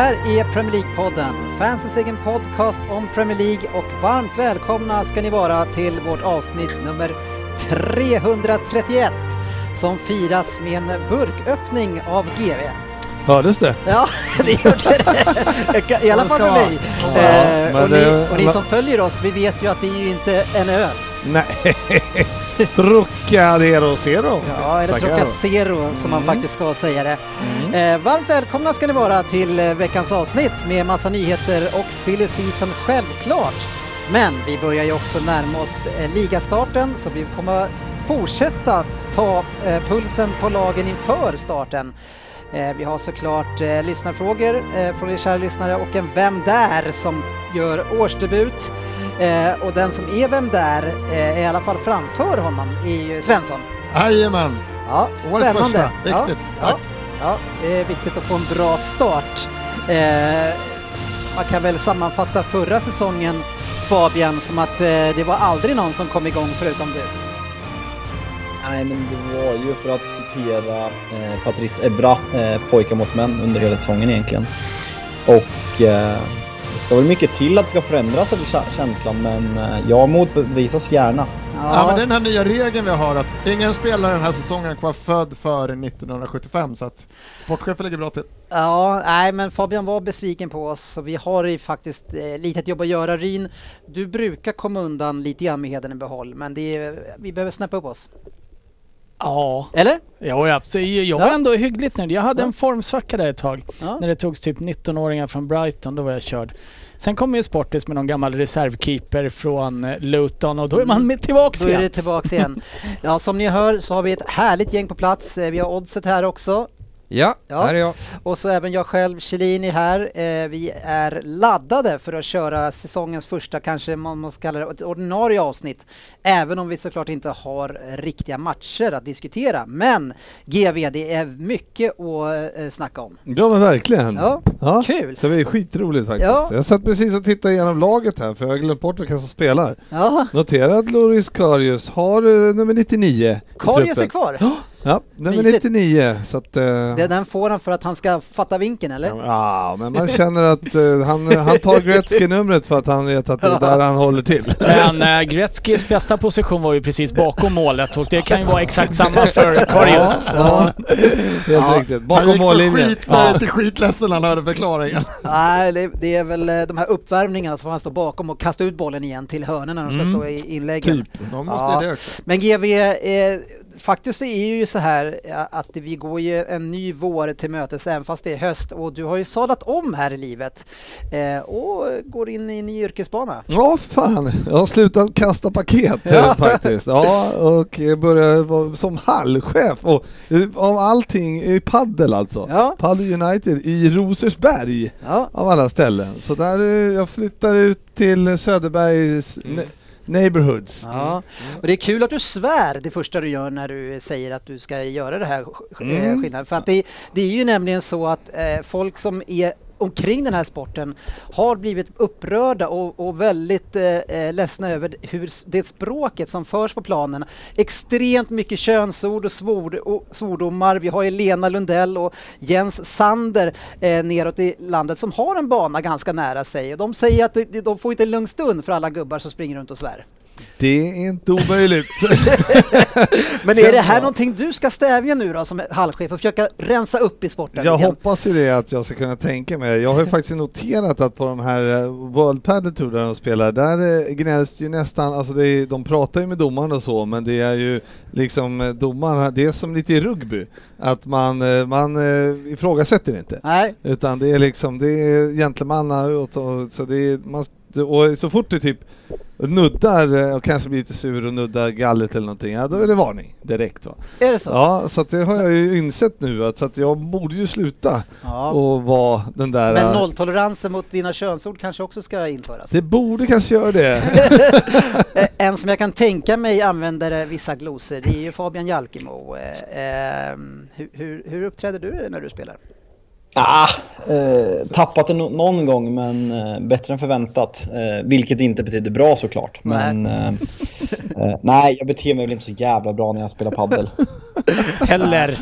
Här är Premier League-podden, fansens egen podcast om Premier League och varmt välkomna ska ni vara till vårt avsnitt nummer 331 som firas med en burköppning av GV. Hördes det? Ja, det gjorde det. I alla fall för mig. Ja, Eh, och, ni, och ni som följer oss, vi vet ju att det är ju inte en öl. Nej. Trocadero Zero. Ja, eller. Trocacero som man Mm. faktiskt ska säga det. Mm. Eh, varmt välkomna ska ni vara till eh, veckans avsnitt med massa nyheter och silly season självklart. Men vi börjar ju också närma oss eh, ligastarten så vi kommer fortsätta ta eh, pulsen på lagen inför starten. Eh, vi har såklart eh, lyssnarfrågor eh, från er kära lyssnare och en Vem där? som gör årsdebut. Eh, och den som är Vem där? Eh, är i alla fall framför honom är ju Svensson. Jajamän, Ja, årets spännande. första. Ja, Viktigt. Ja, Tack. ja, det är viktigt att få en bra start. Eh, man kan väl sammanfatta förra säsongen Fabian som att eh, det var aldrig någon som kom igång förutom du. Nej, men det var ju för att citera eh, Patrice Ebra, eh, pojkar mot män, under hela säsongen egentligen. Och eh, ska väl mycket till att det ska förändras, känslan, men eh, jag motbevisas gärna. Ja. men den här nya regeln vi har att ingen spelare den här säsongen var född före 1975 så att sportchefen ligger bra till. Ja, nej men Fabian var besviken på oss så vi har ju faktiskt eh, lite jobb att göra. Ryn, du brukar komma undan lite grann med hedern i behåll men det är, vi behöver snäppa upp oss. Ja, Eller? ja absolut. Jag var Ja. ändå hyggligt nöjd. Jag hade Ja. en formsvacka där ett tag. Ja. När det togs typ 19-åringar från Brighton, då var jag körd. Sen kom ju Sportis med någon gammal reservkeeper från eh, Luton och då är man med tillbaks Då är igen. det tillbaks igen. Ja, som ni hör så har vi ett härligt gäng på plats. Eh, Vi har Oddset här också. Ja, Ja. här är jag. Och så även jag själv, Kjellini här. Eh, vi är laddade för att köra säsongens första, kanske man måste kalla det, ett ordinarie avsnitt. Även om vi såklart inte har riktiga matcher att diskutera. Men GV, det är mycket att eh, snacka om. Ja men verkligen. Ja, Ja. kul! Så det är skitroligt faktiskt. Ja. Jag satt precis och tittade igenom laget här för jag har glömt bort vilka som spelar. Ja, Notera att Loris Karius har uh, nummer 99 i Karius är kvar. Ja, nummer Mysigt. 99. Så att, eh, Det, den får han för att han ska fatta vinkeln, eller? Ja, men man känner att eh, han, han tar Gretzky-numret för att han vet att det är där han håller till. Men äh, Gretzkys bästa position var ju precis bakom målet och det kan ju vara exakt samma för Karius. Ja, helt Ja. riktigt. Han Bakom gick från mållinjen. skitnöjd till skitledsen när han hörde förklaringen. Nej, det, det är väl de här uppvärmningarna som han står bakom och kastar ut bollen igen till hörnen när de ska Mm. slå i inläggen. Typ. De måste Ja. Men GV, eh, faktiskt så är ju så här eh, att vi går ju en ny vår till mötes även fast det är höst och du har ju sadlat om här i livet eh, och går in i en ny yrkesbana. Ja, fan. Jag har slutat kasta paket eh, Ja. faktiskt. Ja, och börjar vara som hallchef och eh, av allting i paddel alltså. Ja. Paddel United i Rosersberg Ja, av alla ställen. Så där, eh, jag flyttar ut till Söderbergs ne- neighborhoods. ja. Och det är kul att du svär det första du gör när du säger att du ska göra det här sk- eh, Mm. skillnaden. För att det, det är ju nämligen så att eh, folk som är omkring den här sporten har blivit upprörda och, och väldigt eh, eh ledsna över hur det språket som förs på planen. Extremt mycket könsord och, svord, och svordomar. Vi har ju Lena Lundell och Jens Sander eh, neråt i landet som har en bana ganska nära sig. De säger att de de får inte en lugn stund för alla gubbar som springer runt och svär. Det är inte omöjligt. Men är det här någonting du ska stävja nu då som halvchef och försöka rensa upp i sporten? Jag igen? hoppas ju det att jag ska kunna tänka mig. Jag har ju faktiskt noterat att på de här eh, World Padel Tour där de spelar, där eh, gnälls ju nästan, alltså det är, de pratar ju med domaren och så, men det är ju liksom eh, domaren, det är som lite i rugby, att man, man ifrågasätter inte. Nej, Utan det är liksom, det är gentlemanna och, och, så det är, man och så fort du typ nuddar eh, och kanske blir lite sur och nuddar gallret eller någonting, ja då är det varning direkt va. Är det så? Ja, så det har jag ju insett nu att, så att jag borde ju sluta Ja. och vara den där... Men eh, nolltoleransen mot dina könsord kanske också ska införas? Det borde kanske göra det. Eh, En som jag kan tänka mig använder vissa glosor, det är ju Fabian Jalkemo. Eh, ehm, hur, hur, hur uppträder du när du spelar? Ah, eh, tappat det no- någon gång men eh, bättre än förväntat. Eh, vilket inte betyder bra såklart. Men eh, eh, nej, jag beter mig väl inte så jävla bra när jag spelar paddel. Heller.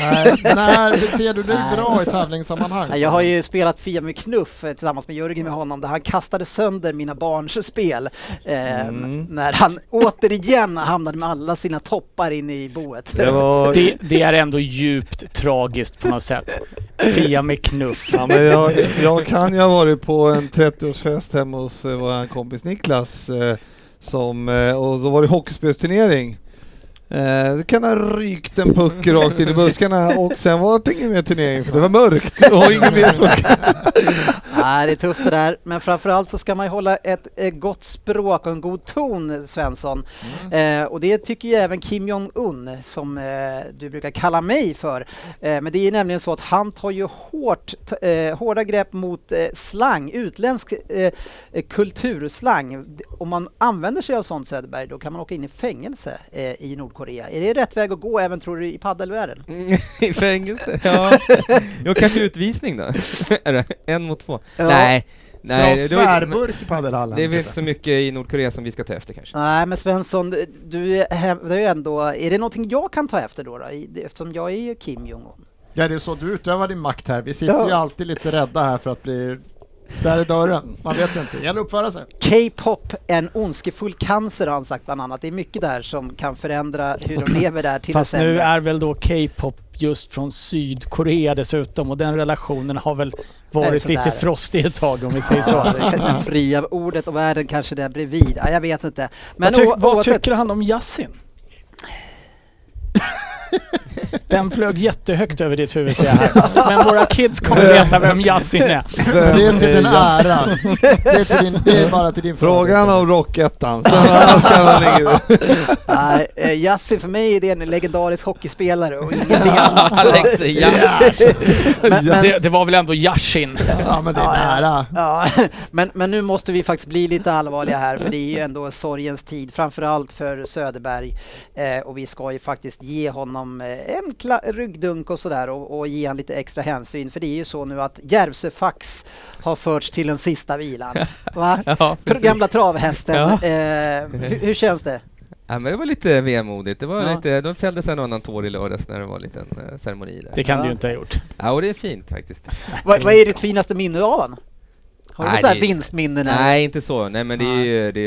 Nej, när beter du dig Nej. bra i tävlingssammanhang? Ja, Jag har ju spelat Fia med knuff eh, tillsammans med Jörgen med honom där han kastade sönder mina barns spel. Eh, Mm. När han återigen hamnade med alla sina toppar inne i boet. Det var... Det, det är ändå djupt tragiskt på något sätt. Fia med knuff. Ja, men jag, jag kan ju ha varit på en 30-årsfest hemma hos eh, vår kompis Niklas eh, som, eh, och så var det hockeyspelsturnering. Eh, det kan ha rykt en puck rakt in i buskarna och sen var det ingen mer turnering för det var mörkt och ingen mer puck. Nej, det är tufft det där. Men framförallt så ska man ju hålla ett gott språk och en god ton, Svensson. Eh, och det tycker ju även Kim Jong-Un, som eh, du brukar kalla mig för. Eh, men det är ju nämligen så att han tar ju hårt, eh, hårda grepp mot eh, slang, utländsk eh, kulturslang. Om man använder sig av sånt Söderberg, då kan man åka in i fängelse i Nordkorea. Är det rätt väg att gå även tror du i paddelvärlden? I fängelse? Ja. Jo, kanske utvisning då? En mot två? Ja. Nej. Ska ha Nej, det, var, svärburk i paddelhallen? det är väl inte så mycket i Nordkorea som vi ska ta efter kanske. Nej men Svensson, du är hävdar ju ändå, är det någonting jag kan ta efter då? då? Eftersom jag är ju Kim Jong-Un. Ja, det är så du utövar din makt här. Vi sitter Ja. ju alltid lite rädda här för att bli... Där är dörren. Man vet ju inte. Det gäller att uppföra sig. K-pop, en ondskefull cancer har han sagt bland annat. Det är mycket där som kan förändra hur de lever där till Fast nu är väl då K-pop just från Sydkorea dessutom och den relationen har väl varit lite frostig ett tag om vi säger så. Det fria ordet och världen kanske där bredvid. Ja, jag vet inte. Men vad, o- vad oavsett- tycker han om Yasin? Den flög jättehögt över ditt huvud ser jag här. Men våra kids kommer veta vem Yasin är. Det är till din ära. Det är, till din, det är bara till din Frågan om Rockettan. Nej, eh, Yasin för mig är det en legendarisk hockeyspelare och ingenting annat. Alex. Men, men, Det, det var väl ändå Yashin? Ja, men det är nära. Ja, men, men nu måste vi faktiskt bli lite allvarliga här för det är ju ändå sorgens tid, framförallt för Söderberg. Eh, och vi ska ju faktiskt ge honom eh, en ryggdunk och sådär och, och ge honom lite extra hänsyn. För det är ju så nu att Järvsöfax har förts till den sista vilan. Va? Ja. Gamla travhästen. Ja. Eh, hur, hur känns det? ja, men det var lite vemodigt. Det var Ja. lite, de fälldes en annan tår i lördags när det var en liten uh, ceremoni där. Det kan Ja. du ju inte ha gjort. Ja, och det är fint faktiskt. Vad, vad är ditt finaste minne av honom? Har du Nej, något så här det- vinstminnen? eller? Nej, inte så. Nej, men det är ju det är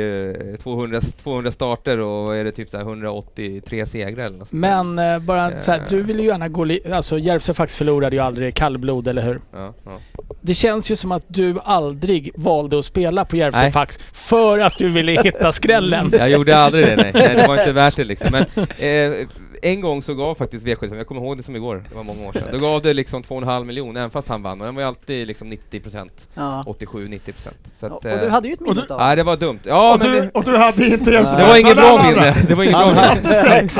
ju 200, 200 starter och är det typ så här 183 segrar eller något. Men eh, bara så här, du vill ju gärna gå... Li- alltså Järvsöfax förlorade ju aldrig kallblod, eller hur? Ja, ja. Det känns ju som att du aldrig valde att spela på Järvsöfax för att du ville hitta skrällen. Jag gjorde aldrig det, nej. nej. Det var inte värt det liksom. Men eh, en gång så gav faktiskt V75, jag kommer ihåg det som igår, det var många år sedan. Då gav det liksom 2,5 miljoner, även fast han vann. Och den var ju alltid liksom 90 procent. Ja. 87-90 procent. Så Och du eh, hade ju ett minne av Nej, det var dumt. Ja, Och men du, det, och du hade inte Järvsö det var inget bra minne. Det var inget bra minne. satte sex!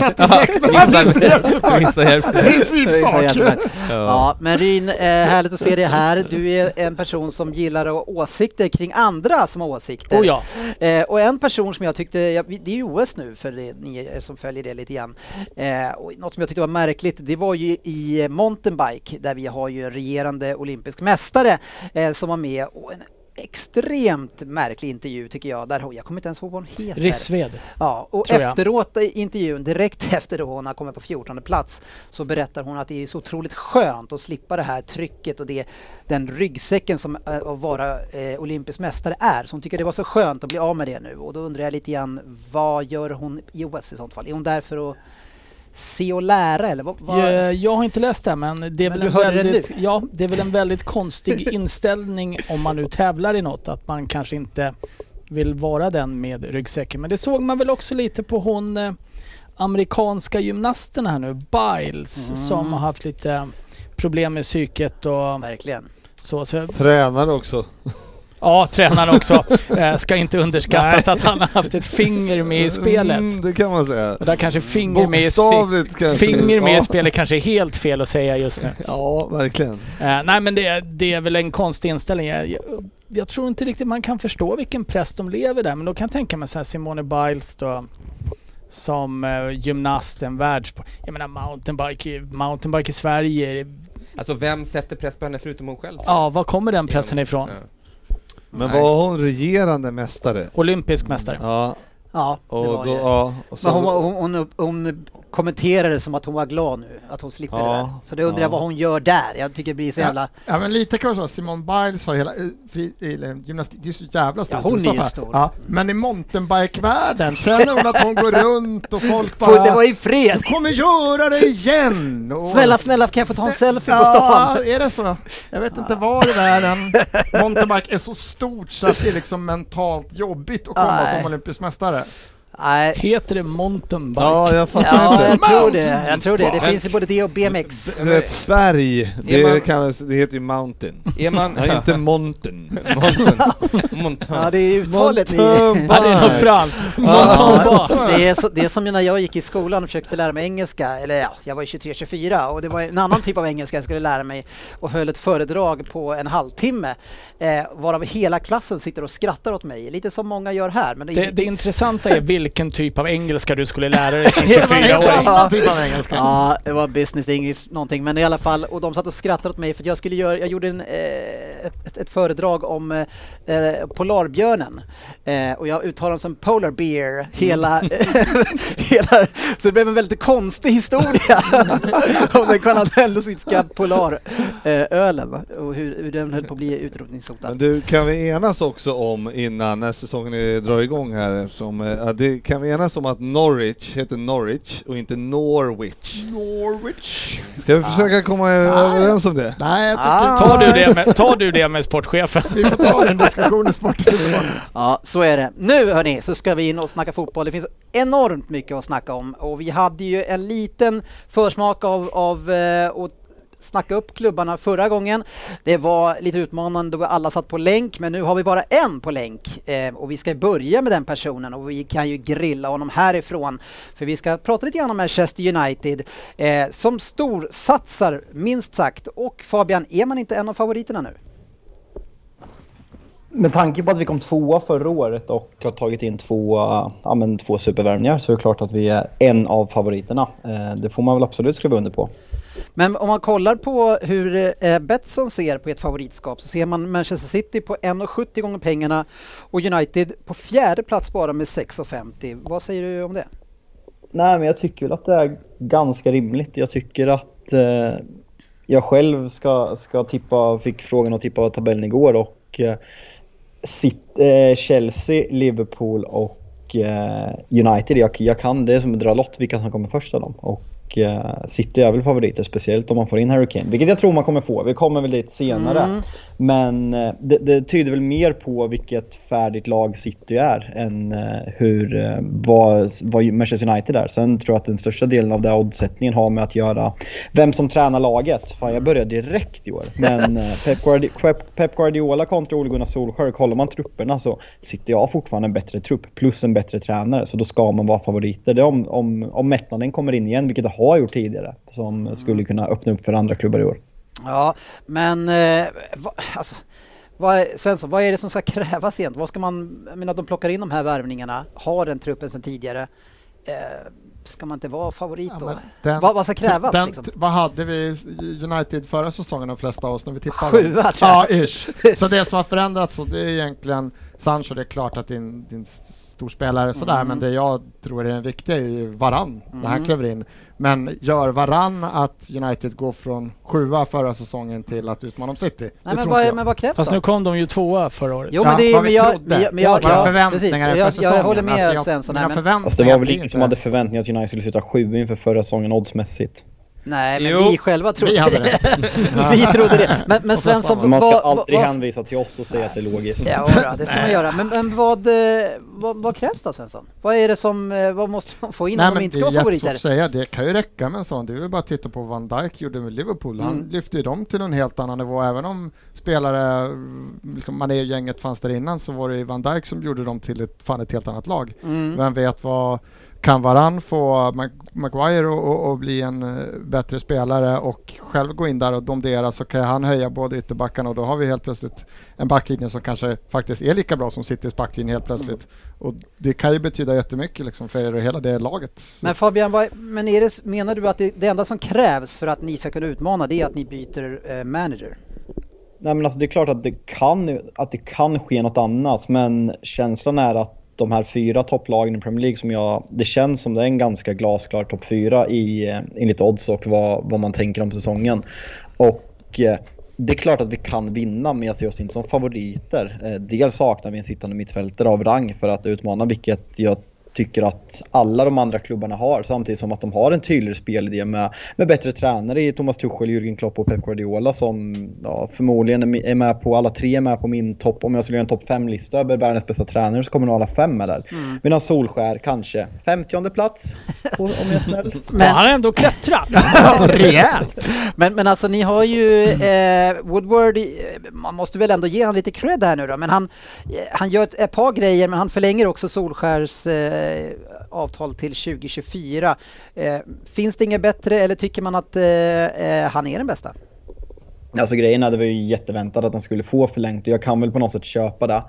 Satte sex men hade inte. Principsak! Ja. Ja. Ja, men Ryn, eh, härligt att se dig här. Du är en person som gillar att ha åsikter kring andra som har åsikter. Oh ja. Eh, och en person som jag tyckte, ja, det är ju OS nu för ni som följer det lite grann. Eh, och något som jag tyckte var märkligt, det var ju i mountainbike där vi har ju en regerande olympisk mästare eh, som var med och en extremt märklig intervju tycker jag. Där, jag kommer inte ens ihåg vad hon heter. Rissved. Ja, och efteråt i intervjun, direkt efter då hon har kommit på 14 plats, så berättar hon att det är så otroligt skönt att slippa det här trycket och det, den ryggsäcken som eh, att vara eh, olympisk mästare är. Så hon tycker det var så skönt att bli av med det nu. Och då undrar jag lite grann, vad gör hon i OS i sånt fall? Är hon där för att se och lära eller? Vad, vad? Jag, jag har inte läst det men det är Men väl en väldigt, ja, det är väl en väldigt konstig inställning om man nu tävlar i något att man kanske inte vill vara den med ryggsäcken. Men det såg man väl också lite på hon eh, amerikanska gymnasten här nu, Biles, Mm. som har haft lite problem med psyket och Verkligen. så. så Tränare också. Ja, tränaren också. Eh, ska inte underskattas att han har haft ett finger med i spelet. Mm, det kan man säga. Och där kanske finger med, i kanske. finger med i spelet kanske är helt fel att säga just nu. Ja, verkligen. Eh, nej men det, det är väl en konstig inställning. Jag, jag, jag tror inte riktigt man kan förstå vilken press de lever där. Men då kan jag tänka mig så här Simone Biles då. Som eh, gymnast, en världssport. Jag menar mountainbike, mountainbike i Sverige. Alltså vem sätter press på henne förutom hon själv? Ja, var kommer den pressen ifrån? Ja. Men Nej. var hon regerande mästare? Olympisk mästare. Ja, Ja, det och var då, ju. ja. Och så, Men hon, hon, hon, hon kommenterade det som att hon var glad nu, att hon slipper Ja, det där. Så då undrar ja. jag vad hon gör där. Jag tycker det blir så jävla... Ja men lite kan man säga, Simone Biles har hela, gymnastik, det är så jävla stort. Ja, hon är ju stor. Ja, men i mountainbike-världen känner hon att hon går runt och folk Får bara det vara i fred! Du kommer göra det igen! Och, Snälla, snälla, kan jag få ta en selfie på stan? Ja, är det så? Jag vet inte var i världen mountainbike är så stort så att det är liksom mentalt jobbigt att komma som olympisk mästare. Nej. Heter det mountainbike? ja, jag fattar Ja, inte. jag tror det. Jag tror det. Det finns ju både det och BMX. Du vet, berg, det, man- kallas, det heter ju mountain. Är man... Ja, inte mountain. Monten. Monten. Ja, det är uttalet. Ja, det är något franskt. Ja, Mountainbike. det, är så, det är som när jag gick i skolan och försökte lära mig engelska, eller ja, jag var ju 23-24 och det var en annan typ av engelska jag skulle lära mig och höll ett föredrag på en halvtimme eh, varav hela klassen sitter och skrattar åt mig, lite som många gör här. Men Det, det intressanta är vilken typ av engelska du skulle lära dig som Det var en helt 24-åring. annan typ av engelska. Ja, det var business english någonting, men i alla fall, och de satt och skrattade åt mig för att jag skulle göra, jag gjorde en, eh, ett, ett, ett föredrag om eh, eh, polarbjörnen eh, och jag uttalade den som polar bear hela, hela, så det blev en väldigt konstig historia om den kanadensiska polarölen och hur, hur den höll på att bli Men utrotningshotad. du, kan vi enas också om innan när säsongen drar igång här, som, eh, ja, kan vi enas om att Norwich heter Norwich och inte Norwich? Norwich. Ska vi försöka komma överens om det? Nej, jag Ah. Tar du det med, tar du det med sportchefen? vi får ta den diskussionen Sportsimon. Ja, så är det. Nu hörni, så ska vi in och snacka fotboll. Det finns enormt mycket att snacka om och vi hade ju en liten försmak av, av eh, att snacka upp klubbarna förra gången. Det var lite utmanande då vi alla satt på länk, men nu har vi bara en på länk eh, och vi ska börja med den personen och vi kan ju grilla honom härifrån. För vi ska prata lite grann om Manchester United eh, som storsatsar minst sagt. Och Fabian, är man inte en av favoriterna nu? Med tanke på att vi kom tvåa förra året och har tagit in två, ja, men två supervärvningar så är det klart att vi är en av favoriterna. Eh, Det får man väl absolut skriva under på. Men om man kollar på hur eh, Betsson ser på ett favoritskap så ser man Manchester City på 1,70 gånger pengarna och United på fjärde plats bara med 6,50. Vad säger du om det? Nej, men jag tycker väl att det är ganska rimligt. Jag tycker att eh, jag själv ska, ska tippa, fick frågan att tippa tabellen igår och eh, City, eh, Chelsea, Liverpool och eh, United. Jag, jag kan, det är som att dra lott vilka som kommer först av dem. Och eh, City är väl favoriter, speciellt om man får in Harry Kane. Vilket jag tror man kommer få. Vi kommer väl dit senare. Mm. Men eh, det, det tyder väl mer på vilket färdigt lag City är än eh, hur, eh, vad, vad Manchester United är. Sen tror jag att den största delen av den oddsättningen har med att göra vem som tränar laget. Fan, jag börjar direkt i år. Men Pep, Guardi Pep, Guardiola kontra Ole Gunnar Solskjaer, kollar man trupperna så City har fortfarande en bättre trupp plus en bättre tränare. Så då ska man vara favoriter. Det är om, om, om mättnaden kommer in igen, vilket det har gjort tidigare, som skulle kunna öppna upp för andra klubbar i år. Ja, men eh, va, alltså, vad är, Svensson, vad är det som ska krävas egentligen? Vad ska man, jag menar de plockar in de här värvningarna, har den truppen sedan tidigare. Eh, ska man inte vara favorit Ja, då? den- vad, vad ska krävas Den, liksom? Vad hade vi United förra säsongen de flesta av oss när vi tippade? Sjua, tror jag. Ja, ish. Så det som har förändrats så det är egentligen Sancho, det är klart att din, din stor spelare sådär, Mm. men det jag tror är det viktiga är ju Varann, när han Mm. kliver in. Men gör Varann att United går från sjua förra säsongen till att utmana om City? Nej, det men, vad, jag. men vad krävs Fast då? nu kom de ju tvåa förra året. Jo Ja, men det är, vad men jag, trodde. jag, men jag, Våra ja, förväntningar Jag, jag säsongen. håller med Alltså, jag- Svensson här, men Alltså det var väl ingen som hade förväntningar att United skulle sluta sju inför förra säsongen oddsmässigt. Nej, men Jo. vi själva trodde Vi hade det. det. vi trodde det. Men, men Svensson, man ska vad- aldrig vad- hänvisa till oss och säga att det är logiskt. Ja, det ska man göra. Men, men vad, eh, vad, vad krävs då Svensson? Vad är det som, eh, vad måste de få in Nej, om de inte det ska är vara favoriter? att säga. Det kan ju räcka med en sån. Det är ju bara att titta på vad Van Dijk gjorde med Liverpool. Han Mm. lyfte ju dem till en helt annan nivå. Även om spelare, liksom Mané-gänget fanns där innan så var det ju Van Dijk som gjorde dem till ett, fan ett helt annat lag. Mm. Vem vet vad kan Varann få Mag- Maguire och bli en eh, bättre spelare och själv gå in där och domdera så kan han höja båda ytterbackarna och då har vi helt plötsligt en backlinje som kanske faktiskt är lika bra som Citys backlinje helt plötsligt. Och det kan ju betyda jättemycket liksom för er och hela det laget. Men Fabian, vad, men är det, menar du att det, det enda som krävs för att ni ska kunna utmana det är att ni byter eh, manager? Nej men alltså det är klart att det kan, att det kan ske något annat men känslan är att de här fyra topplagen i Premier League som jag, det känns som det är en ganska glasklar topp fyra i, eh, enligt odds och vad, vad man tänker om säsongen. Och eh, det är klart att vi kan vinna men jag ser oss inte som favoriter. Eh, dels saknar vi en sittande mittfältare av rang för att utmana vilket jag tycker att alla de andra klubbarna har samtidigt som att de har en tydligare spelidé med, med bättre tränare i Thomas Tuchel, Jürgen Klopp och Pep Guardiola som ja, förmodligen är med- på, alla tre är med på min topp, om jag skulle göra en topp 5-lista över världens bästa tränare så kommer nog alla fem med där. Medan Solskär kanske 50 plats om jag är snäll. Men han har ändå klättrat. Rejält! Men, men alltså ni har ju eh, Woodward, eh, man måste väl ändå ge han lite cred här nu då, men han, eh, han gör ett, ett par grejer men han förlänger också Solskärs eh, Eh, avtal till 2024. Eh, finns det inget bättre eller tycker man att eh, eh, han är den bästa? Alltså grejen är det var ju jätteväntat att han skulle få förlängt och jag kan väl på något sätt köpa det.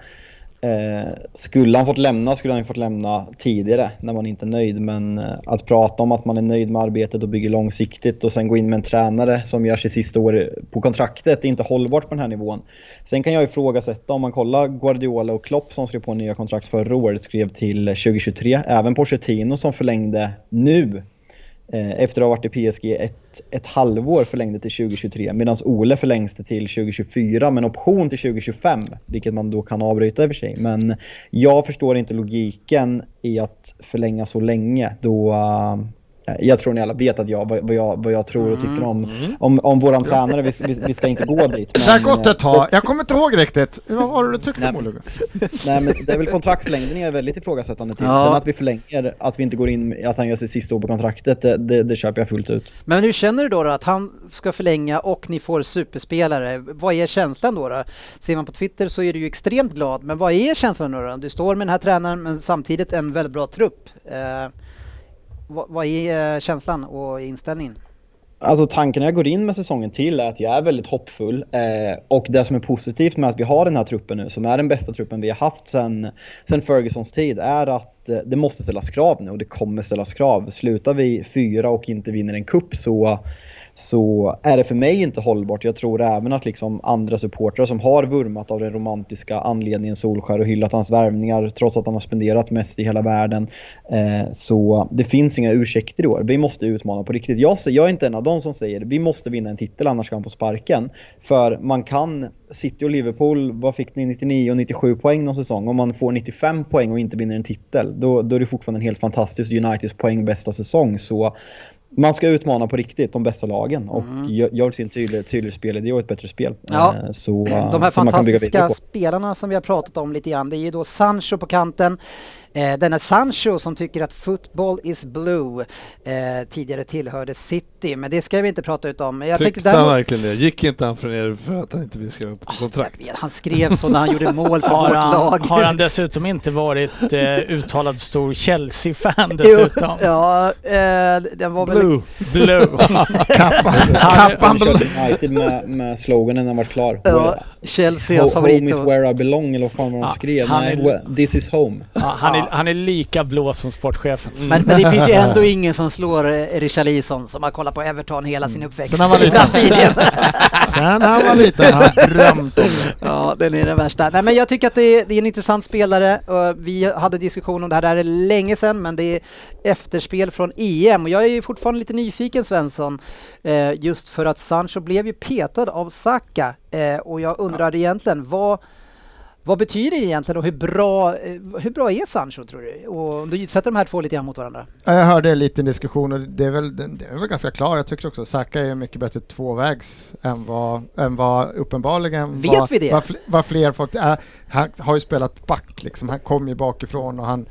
Eh, skulle han fått lämna skulle han ju fått lämna tidigare när man inte är nöjd. Men eh, att prata om att man är nöjd med arbetet och bygger långsiktigt och sen gå in med en tränare som gör sitt sista år på kontraktet är inte hållbart på den här nivån. Sen kan jag ifrågasätta om man kollar Guardiola och Klopp som skrev på nya kontrakt förra året skrev till 2023. Även Pochettino som förlängde nu Eh, efter att ha varit i PSG ett, ett halvår förlängde till 2023 medan Ole förlängs det till 2024 med en option till 2025 vilket man då kan avbryta i och för sig. Men jag förstår inte logiken i att förlänga så länge då eh, jag tror ni alla vet att jag, vad, jag, vad jag tror och tycker om, om, om våran tränare. Vi, vi, vi ska inte gå dit. Det har men, gått ett eh, tag. Jag kommer inte ihåg riktigt. Vad var det du tyckte Nej, om? Nej men det är väl kontraktslängden jag är väldigt ifrågasättande till. Ja. Sen att vi förlänger, att vi inte går in, att han gör sitt sista år på kontraktet, det, det, det köper jag fullt ut. Men hur känner du då, då att han ska förlänga och ni får superspelare? Vad är känslan då? då? Ser man på Twitter så är du ju extremt glad, men vad är känslan nu då? Du står med den här tränaren men samtidigt en väldigt bra trupp. Eh, vad, är eh, känslan och inställningen? Alltså tanken när jag går in med säsongen till är att jag är väldigt hoppfull. Eh, och det som är positivt med att vi har den här truppen nu, som är den bästa truppen vi har haft sedan sen Fergusons tid, är att eh, det måste ställas krav nu och det kommer ställas krav. Slutar vi fyra och inte vinner en kupp så så är det för mig inte hållbart. Jag tror även att liksom andra supportrar som har vurmat av den romantiska anledningen Solskär och hyllat hans värvningar trots att han har spenderat mest i hela världen. Eh, så det finns inga ursäkter i år. Vi måste utmana på riktigt. Jag, jag är inte en av de som säger vi måste vinna en titel annars ska han få sparken. För man kan, City och Liverpool, vad fick ni 99 och 97 poäng någon säsong? Om man får 95 poäng och inte vinner en titel, då, då är det fortfarande en helt fantastisk Uniteds poäng bästa säsong. Så man ska utmana på riktigt de bästa lagen och jag vill se en tydlig, tydlig spelidé och ett bättre spel. Ja. Eh, Så, De här vidare fantastiska spelarna som vi har pratat om lite grann, det är ju då Sancho på kanten. Eh, denna Sancho som tycker att football is blue eh, tidigare tillhörde City, men det ska vi inte prata ut om. Jag Tyckte han verkligen det? Gick inte han från er för att han inte ville skriva på kontrakt? Jag vet, Han skrev så när han gjorde mål för Har vårt han, lag. har han dessutom inte varit eh, uttalad stor Chelsea-fan dessutom? Ja, eh, den var väl... Blue. Blue. Kappan, kappan körde United med, med sloganen när han var klar. Ja, Chelsea, hans Ho- favorit. Home is where I belong eller vad fan var de Ja, skrev. han Nej, är- well, this is home. Ja, han, är, han är lika blå som sportchefen. Men, men det finns ju ändå ingen som slår eh, Richarlison som har kollat på Everton hela sin uppväxt Sen han var i. Brasilien. Sen han var liten har han drömt om det. Ja, den är den värsta. Nej, men jag tycker att det är, det är en intressant spelare. och Vi hade diskussion om det här, det här är länge sedan, men det är efterspel från EM och jag är ju fortfarande lite nyfiken Svensson. Eh, just för att Sancho blev ju petad av Saka eh, och jag undrar egentligen vad Vad betyder det egentligen och hur bra, eh, hur bra är Sancho tror du? Och om du sätter de här två lite grann mot varandra. Ja, Jag hörde en liten diskussion och det är väl, det är väl ganska klar. Jag tycker också Saka är mycket bättre tvåvägs än vad, än vad uppenbarligen Vet vad, vi det? Vad, fl- vad fler folk är. Han har ju spelat back liksom. Han kom ju bakifrån och han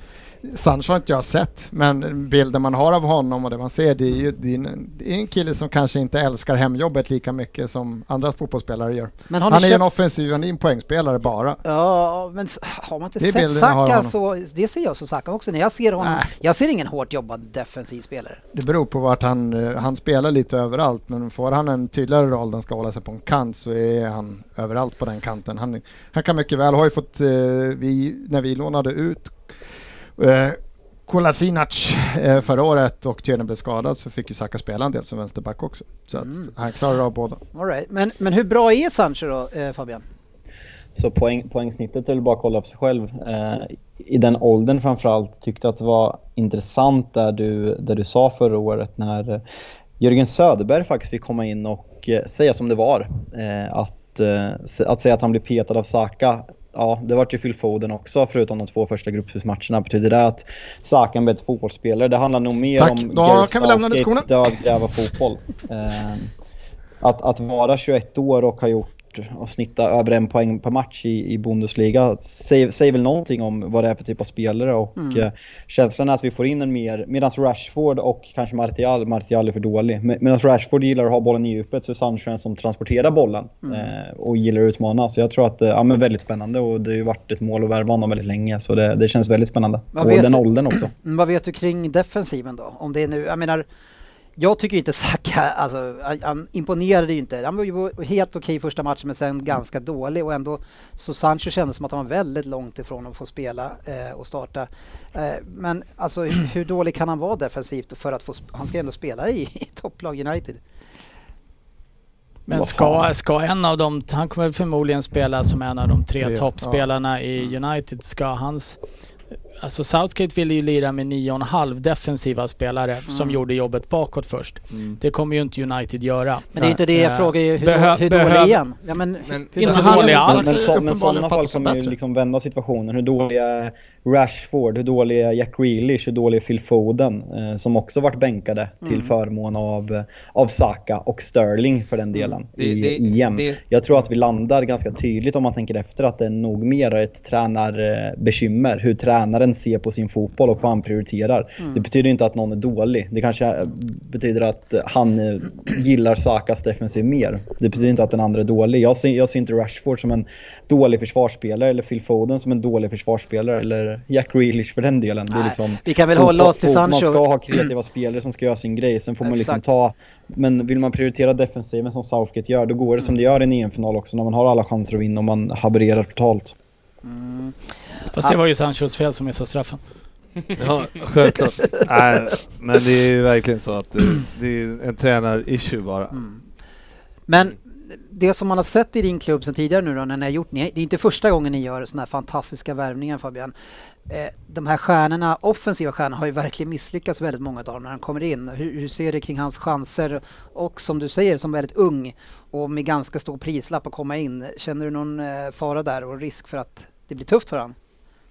Sancho har inte jag sett, men bilden man har av honom och det man ser, det är ju det är en, det är en kille som kanske inte älskar hemjobbet lika mycket som andra fotbollsspelare gör. Men Han är ju en offensiv, han är en poängspelare bara. Ja, men har man inte Det sett Saka så, det ser jag som Saka också. När jag ser honom, Nej. jag ser ingen hårt jobbad defensiv spelare. Det beror på vart han, eh, han spelar lite överallt men får han en tydligare roll han ska hålla sig på en kant så är han överallt på den kanten. Han, han kan mycket väl, har ju fått, eh, vi, när vi lånade ut eh, Kolasinac eh, förra året och Tjernen blev skadad så fick ju Saka spela en del som vänsterback också. Så att Mm. han klarar av båda. All right. men, men hur bra är Sancho då, eh, Fabian? Så poäng, poängsnittet är väl bara att kolla på sig själv. Eh, I den åldern framförallt tyckte jag att det var intressant där du, där du sa förra året när eh, Jörgen Söderberg faktiskt fick komma in och eh, säga som det var. Eh, att, eh, att säga att han blev petad av Saka Ja, det vart ju Phil Foden också förutom de två första gruppspelsmatcherna. Betyder det att Saka är en bättre fotbollsspelare? Det handlar nog mer Tack. om lämna Southgates dödgräva fotboll. Eh, att, att vara 21 år och ha gjort och snitta över en poäng per match i, i Bundesliga säger, säger väl någonting om vad det är för typ av spelare och Mm. eh, känslan är att vi får in en mer, medan Rashford och kanske Martial, Martial är för dålig, medan Rashford gillar att ha bollen i djupet så är Sancho en som transporterar bollen eh, och gillar att utmana. Så jag tror att, eh, ja men väldigt spännande och det har ju varit ett mål att värva honom väldigt länge så det, det känns väldigt spännande. Vad och den du? åldern också. Mm, Vad vet du kring defensiven då? Om det är nu, jag menar, jag tycker inte Saka, alltså han, han imponerade ju inte. Han var ju helt okej första matchen men sen ganska dålig och ändå så Sancho kändes som att han var väldigt långt ifrån att få spela eh, och starta. Eh, men alltså hur, dålig kan han vara defensivt för att få, han ska ändå spela i, i topplag United. Men ska, ska en av dem, han kommer förmodligen spela som en av de tre Tre, toppspelarna i United. Ska hans, alltså Southgate ville ju lira med nio och en halv defensiva spelare som Mm. gjorde jobbet bakåt först. Mm. Det kommer ju inte United göra. Men det är inte det jag frågar ju, hur, behö- hur dålig är han? Ja, men, Men hur inte dålig alls. Men, så, men sådana fall kommer ju liksom vända situationen. Hur dålig är Rashford? Hur dålig är Jack Grealish? Hur dålig är Phil Foden? Eh, som också varit bänkade till Mm. förmån av, eh, av Saka och Sterling för den delen Det- i det- EM. det- Jag tror att vi landar ganska tydligt om man tänker efter att det är nog mer ett tränarbekymmer. Hur tränaren ser på sin fotboll och vad han prioriterar. Mm. Det betyder inte att någon är dålig. Det kanske eh, betyder att eh, han eh, gillar Sakas defensiv mer. Det betyder inte att den andra är dålig. Jag ser, jag ser inte Rashford som en dålig försvarsspelare eller Phil Foden som en dålig försvarsspelare eller Jack Grealish för den delen. Det är Nej, liksom vi kan väl fotboll- hålla oss till. Sancho. Man ska ha kreativa spelare som ska göra sin grej. Sen får man liksom ta... Men vill man prioritera defensiven som Southgate gör, då går det som det gör i en EM-final också när man har alla chanser att vinna och man havererar totalt. Mm. Fast det var ju Sanchos fel som missade straffen. Ja, självklart. Nej, men det är ju verkligen så att det, det är en tränar-issue bara. Mm. Men det som man har sett i din klubb sedan tidigare nu då när ni har gjort, ni, det är inte första gången ni gör sådana här fantastiska värvningar Fabian. Eh, de här stjärnorna, offensiva stjärnorna har ju verkligen misslyckats väldigt många av dem när han kommer in. Hur, hur ser du kring hans chanser och som du säger som väldigt ung och med ganska stor prislapp att komma in. Känner du någon eh, fara där och risk för att det blir tufft för honom?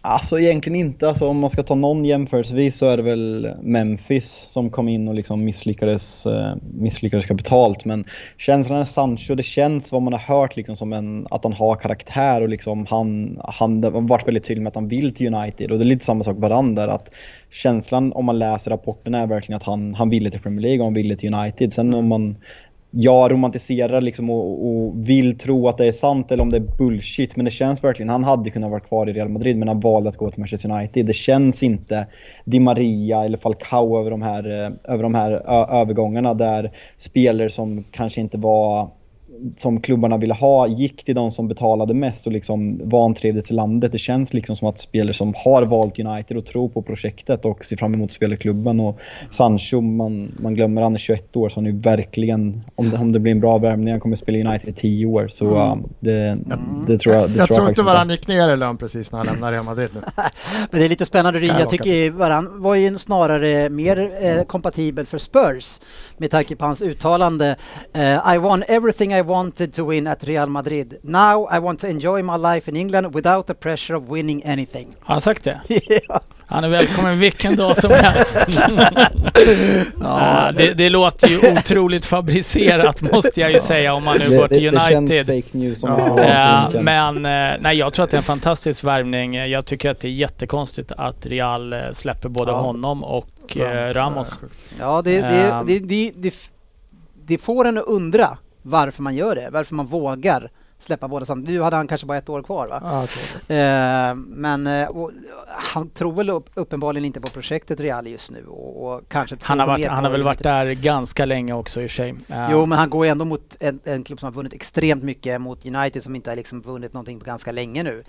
Alltså egentligen inte. Alltså, om man ska ta någon jämförelsevis så är det väl Memphis som kom in och liksom misslyckades, eh, misslyckades kapitalt. Men känslan är Sancho, det känns vad man har hört liksom som en, att han har karaktär och liksom han, han har varit väldigt tydlig med att han vill till United. Och det är lite samma sak varandra. Att känslan om man läser rapporterna är verkligen att han, han ville till Premier League och han ville till United. Sen om man jag romantiserar liksom och, och vill tro att det är sant eller om det är bullshit. Men det känns verkligen, han hade kunnat vara kvar i Real Madrid men han valde att gå till Manchester United. Det känns inte Di Maria eller Falcao över de här, eh, över de här ö- övergångarna där spelare som kanske inte var som klubbarna ville ha gick till de som betalade mest och liksom vantrivdes i landet. Det känns liksom som att spelare som har valt United och tror på projektet och ser fram emot att spela i klubben. Och Sancho, man, man glömmer han är 21 år så han är verkligen, om det, om det blir en bra värvning, han kommer att spela United i 10 år. Så Mm. det, det tror jag, det jag tror tror jag inte Varann gick ner i lön precis när han lämnade Real Madrid nu. Men det är lite spännande. Jag jag tycker Varann var ju snarare mer eh, kompatibel för Spurs med tanke på hans uttalande. Eh, I won everything I wanted to win at Real Madrid. Now I want to enjoy my life in England without the pressure of winning anything. Har han sagt det? ja. Han är välkommen vilken dag som helst. ja, det, det låter ju otroligt fabricerat måste jag ju säga om man nu går Det, till det, det känns United. fake news om Ja. men eh, nej, jag tror att det är en fantastisk värvning. Jag tycker att det är jättekonstigt att Real eh, släpper både Ja. honom och eh, Ramos. Ja, det, det, det, det, det, det får en att undra varför man gör det, varför man vågar släppa båda samtidigt. Nu hade han kanske bara ett år kvar va? Ja, tror det. Eh, men eh, han tror väl upp, uppenbarligen inte på projektet Real just nu och, och kanske Han har, varit, han har väl varit där ganska länge också i och för sig. Eh, Jo, men han går ju ändå mot en, en klubb som har vunnit extremt mycket mot United som inte har liksom vunnit någonting på ganska länge nu.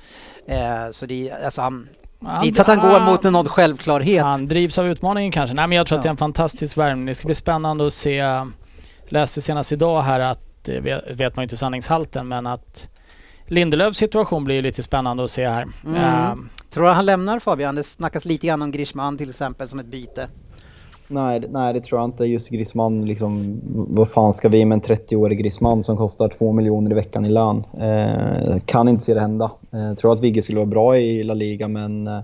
Eh, så det är, alltså han, det är inte så att han går mot någon självklarhet. Han drivs av utmaningen kanske. Nej men jag tror att det är Ja. en fantastisk värvning. Det ska bli spännande att se. Läste senast idag här att, det vet vet man inte sanningshalten, men att Lindelöfs situation blir lite spännande att se här. Mm. Eh, Tror du han lämnar Fabian? Det snackas lite grann om Griezmann till exempel som ett byte. Nej, det- nej, det tror jag inte. Just Griezmann, liksom, vad fan ska vi med en 30-årig Griezmann som kostar 2 miljoner i veckan i lön? Eh, kan inte se det hända. Eh, tror att Vigge skulle vara bra i La Liga, men eh,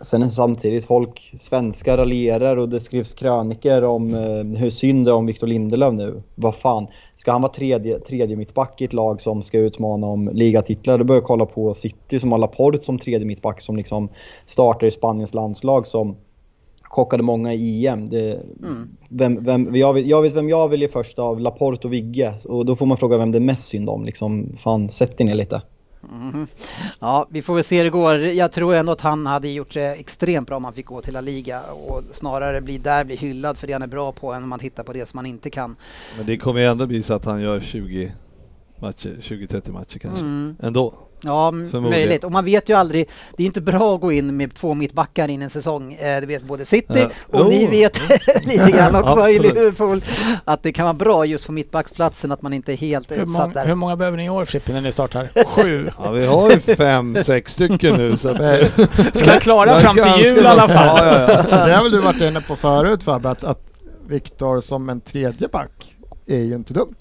sen är samtidigt folk, svenskar raljerar och det skrivs kröniker om eh, hur synd det är om Victor Lindelöf nu. Vad fan, ska han vara tredje, tredje mittback i ett lag som ska utmana om ligatitlar? Då börjar jag kolla på City som har Laporte som tredje mittback som liksom startar i Spaniens landslag som chockade många i EM. Det, vem, vem, jag, vet, jag vet vem jag vill ge först av, Laporte och Vigge. Och då får man fråga vem det är mest synd om. Liksom, fan, sätt er ner lite. Mhm. Ja, vi får väl se hur det går. Jag tror ändå att han hade gjort det extremt bra om han fick gå till La Liga och snarare bli där, bli hyllad för det han är bra på än om man tittar på det som han inte kan. Men det kommer ju ändå bli så att han gör 20 matcher, 20-30 matcher kanske. Mm. Ändå. Ja, möjligt. Och man vet ju aldrig. Det är inte bra att gå in med två mittbackar in en säsong. Eh, det vet både City Ja. och Jo. ni vet lite grann också i. Liverpool att det kan vara bra just på mittbacksplatsen att man inte är helt hur, utsatt där. hur många behöver ni i år Frippe när ni startar? Sju? Ja, vi har ju fem, sex stycken nu så att... Ska jag klara fram till jul i alla fall? Ja, ja, ja. Det har väl du varit inne på förut Fabbe, att, att Viktor som en tredje back är ju inte dumt.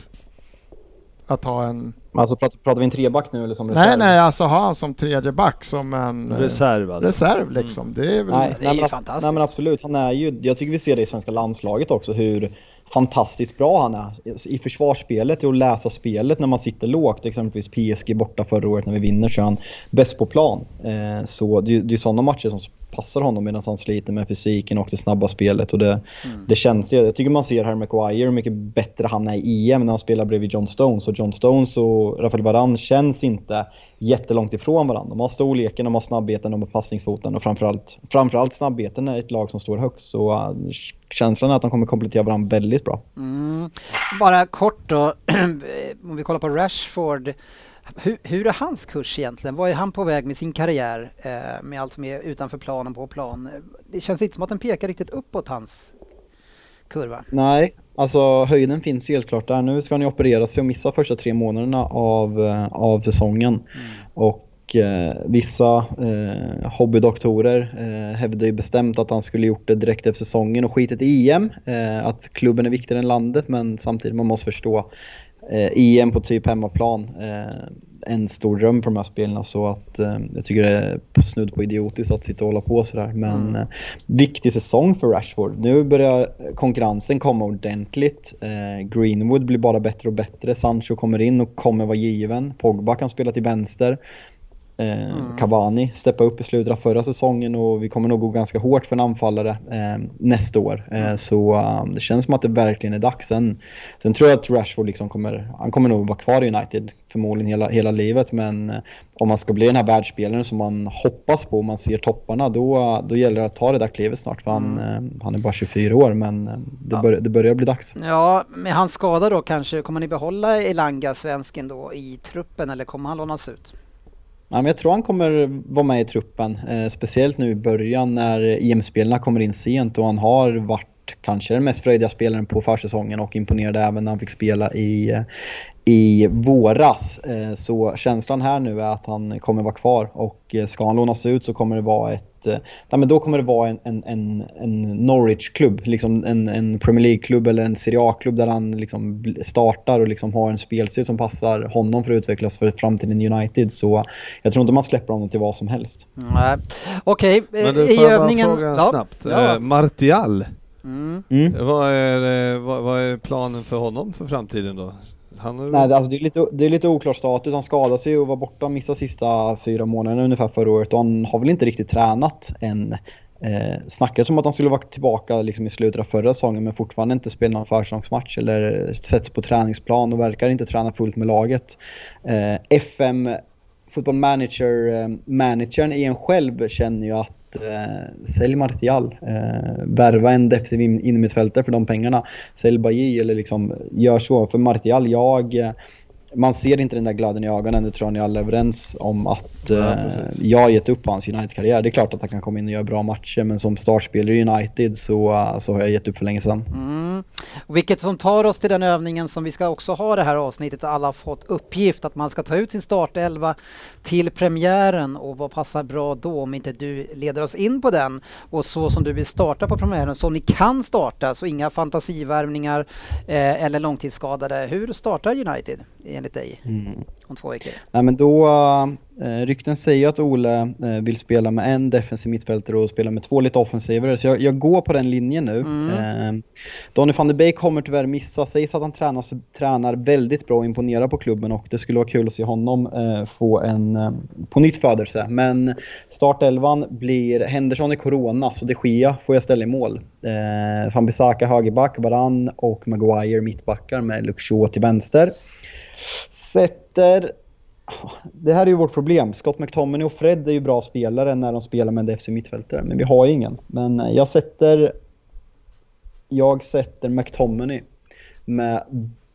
Att ha en... Alltså pratar, pratar vi en treback nu eller som Nej reserv? nej, alltså ha han som tredje back som en eh, Reserv alltså. reserv liksom. Det är väl... Nej, Det är ju men, fantastiskt. Nej men absolut, han är ju, jag tycker vi ser det i svenska landslaget också hur fantastiskt bra han är i försvarsspelet och läsa spelet när man sitter lågt. Exempelvis PSG borta förra året när vi vinner så är han bäst på plan. Eh, så det, är- det är sådana matcher som passar honom medan han sliter med fysiken och det snabba spelet. Och det, det känns, jag tycker man ser här Maguire hur mycket bättre han är i EM när han spelar bredvid John Stones. Och John Stones och Rafael Varane känns inte jättelångt ifrån varandra. De har storleken, de har snabbheten, de har passningsfoten och framförallt, framförallt snabbheten är ett lag som står högt. Så uh, känslan är att de kommer komplettera varandra väldigt bra. Mm. Bara kort då, om vi kollar på Rashford. Hur, hur är hans kurs egentligen? Var är han på väg med sin karriär eh, med allt som är utanför planen på plan? Det känns inte som att den pekar riktigt uppåt hans kurva. Nej, alltså höjden finns ju helt klart där. Nu ska han ju operera sig och missa första tre månaderna av, eh, av säsongen. Och eh, vissa eh, hobbydoktorer eh, hävdar ju bestämt att han skulle gjort det direkt efter säsongen och skitit i EM. Eh, att klubben är viktigare än landet men samtidigt man måste förstå eh, EM på typ hemmaplan. Eh, en stor dröm för de här spelarna så att eh, jag tycker det är snudd på idiotiskt att sitta och hålla på sådär. Men eh, viktig säsong för Rashford. Nu börjar konkurrensen komma ordentligt. Eh, Greenwood blir bara bättre och bättre. Sancho kommer in och kommer vara given. Pogba kan spela till vänster. Eh, Cavani steppa upp i slutet av förra säsongen och vi kommer nog gå ganska hårt för en anfallare eh, nästa år. Eh, så eh, det känns som att det verkligen är dags. Sen, sen tror jag att Rashford liksom kommer, han kommer nog vara kvar i United förmodligen hela, hela livet. Men eh, om man ska bli den här världsspelaren som man hoppas på, om man ser topparna, då, då gäller det att ta det där klivet snart. För han, eh, han är bara 24 år men det, Ja. bör, det börjar bli dags. Ja, med hans skada då kanske, kommer ni behålla Elanga, svensken då, i truppen eller kommer han lånas ut? Ja, men jag tror han kommer vara med i truppen. Eh, speciellt nu i början när EM-spelarna kommer in sent och han har varit varit kanske den mest fröjdiga spelaren på försäsongen och imponerade även när han fick spela i, i våras. Eh, så känslan här nu är att han kommer vara kvar och eh, ska han lånas ut så kommer det vara ett eh, ja, men då kommer det vara en, en, en, en Norwich-klubb, liksom en, en Premier League-klubb eller en Serie A-klubb där han liksom startar och liksom har en spelstil som passar honom för att utvecklas för framtiden United. Så jag tror inte man släpper honom till vad som helst. Nej. Okej, Men du, i får jag bara övningen... fråga Ja. snabbt. Ja. Eh, Martial, Mm. Mm. vad är, eh, vad, vad är planen för honom för framtiden då? Han har Nej, det- alltså det, är lite, det är lite oklar status. Han skadade sig och var borta och missade sista fyra månaderna ungefär förra året och han har väl inte riktigt tränat än. Eh, snackades om att han skulle vara tillbaka liksom i slutet av förra säsongen men fortfarande inte spelat någon försäsongsmatch eller sätts på träningsplan och verkar inte träna fullt med laget. Eh, FM, Football Manager, eh, managern igen själv känner ju att eh, sälj Martial, eh, värva en defensiv in- innermittfältare för de pengarna. Sälj Bailly eller liksom gör så. För Martial, jag... Man ser inte den där glöden i ögonen, det tror jag ni alla är överens om att eh, jag har gett upp hans United-karriär. Det är klart att han kan komma in och göra bra matcher men som startspelare i United så, eh, så har jag gett upp för länge sedan. Mm. Vilket som tar oss till den övningen som vi ska också ha det här avsnittet. Alla har fått uppgift att man ska ta ut sin startelva till premiären och vad passar bra då om inte du leder oss in på den. Och så som du vill starta på premiären, så ni kan starta, så inga fantasivärvningar eh, eller långtidsskadade. Hur startar United enligt dig om två veckor? Nej men då, eh, rykten säger att Ole eh, vill spela med en defensiv mittfältare och spela med två lite offensivare. Så jag, jag går på den linjen nu. Eh, Donny van de Beek kommer tyvärr missa. Sägs att han tränar, tränar väldigt bra och imponerar på klubben och det skulle vara kul att se honom eh, få en eh, på nytt födelse. Men startelvan blir Henderson i Corona, så de Gia får jag ställa i mål. Eh, Van Bissaka högerback, Varann och Maguire mittbackar med Shaw till vänster. Sätter det här är ju vårt problem. Scott McTominay och Fred är ju bra spelare när de spelar med en defensiv mittfältare, men vi har ju ingen. Men eh, jag sätter... Jag sätter McTominay med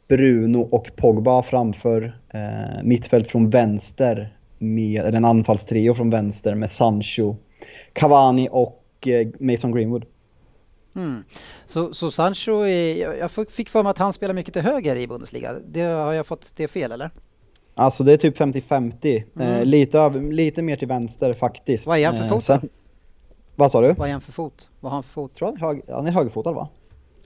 Bruno och Pogba framför eh, mittfält från vänster med eller en anfallstrio från vänster med Sancho, Cavani och eh, Mason Greenwood. Mm. Så, så Sancho, är, jag fick för mig att han spelar mycket till höger i Bundesliga. Det, har jag fått det fel eller? Alltså det är typ 50-50. Eh, Mm. lite, över, lite mer till vänster faktiskt. Vad är han för Eh, fot då? sen- Vad sa du? Vad är han för fot? Vad har han för fot? tror han, är hög, han är högerfotad va?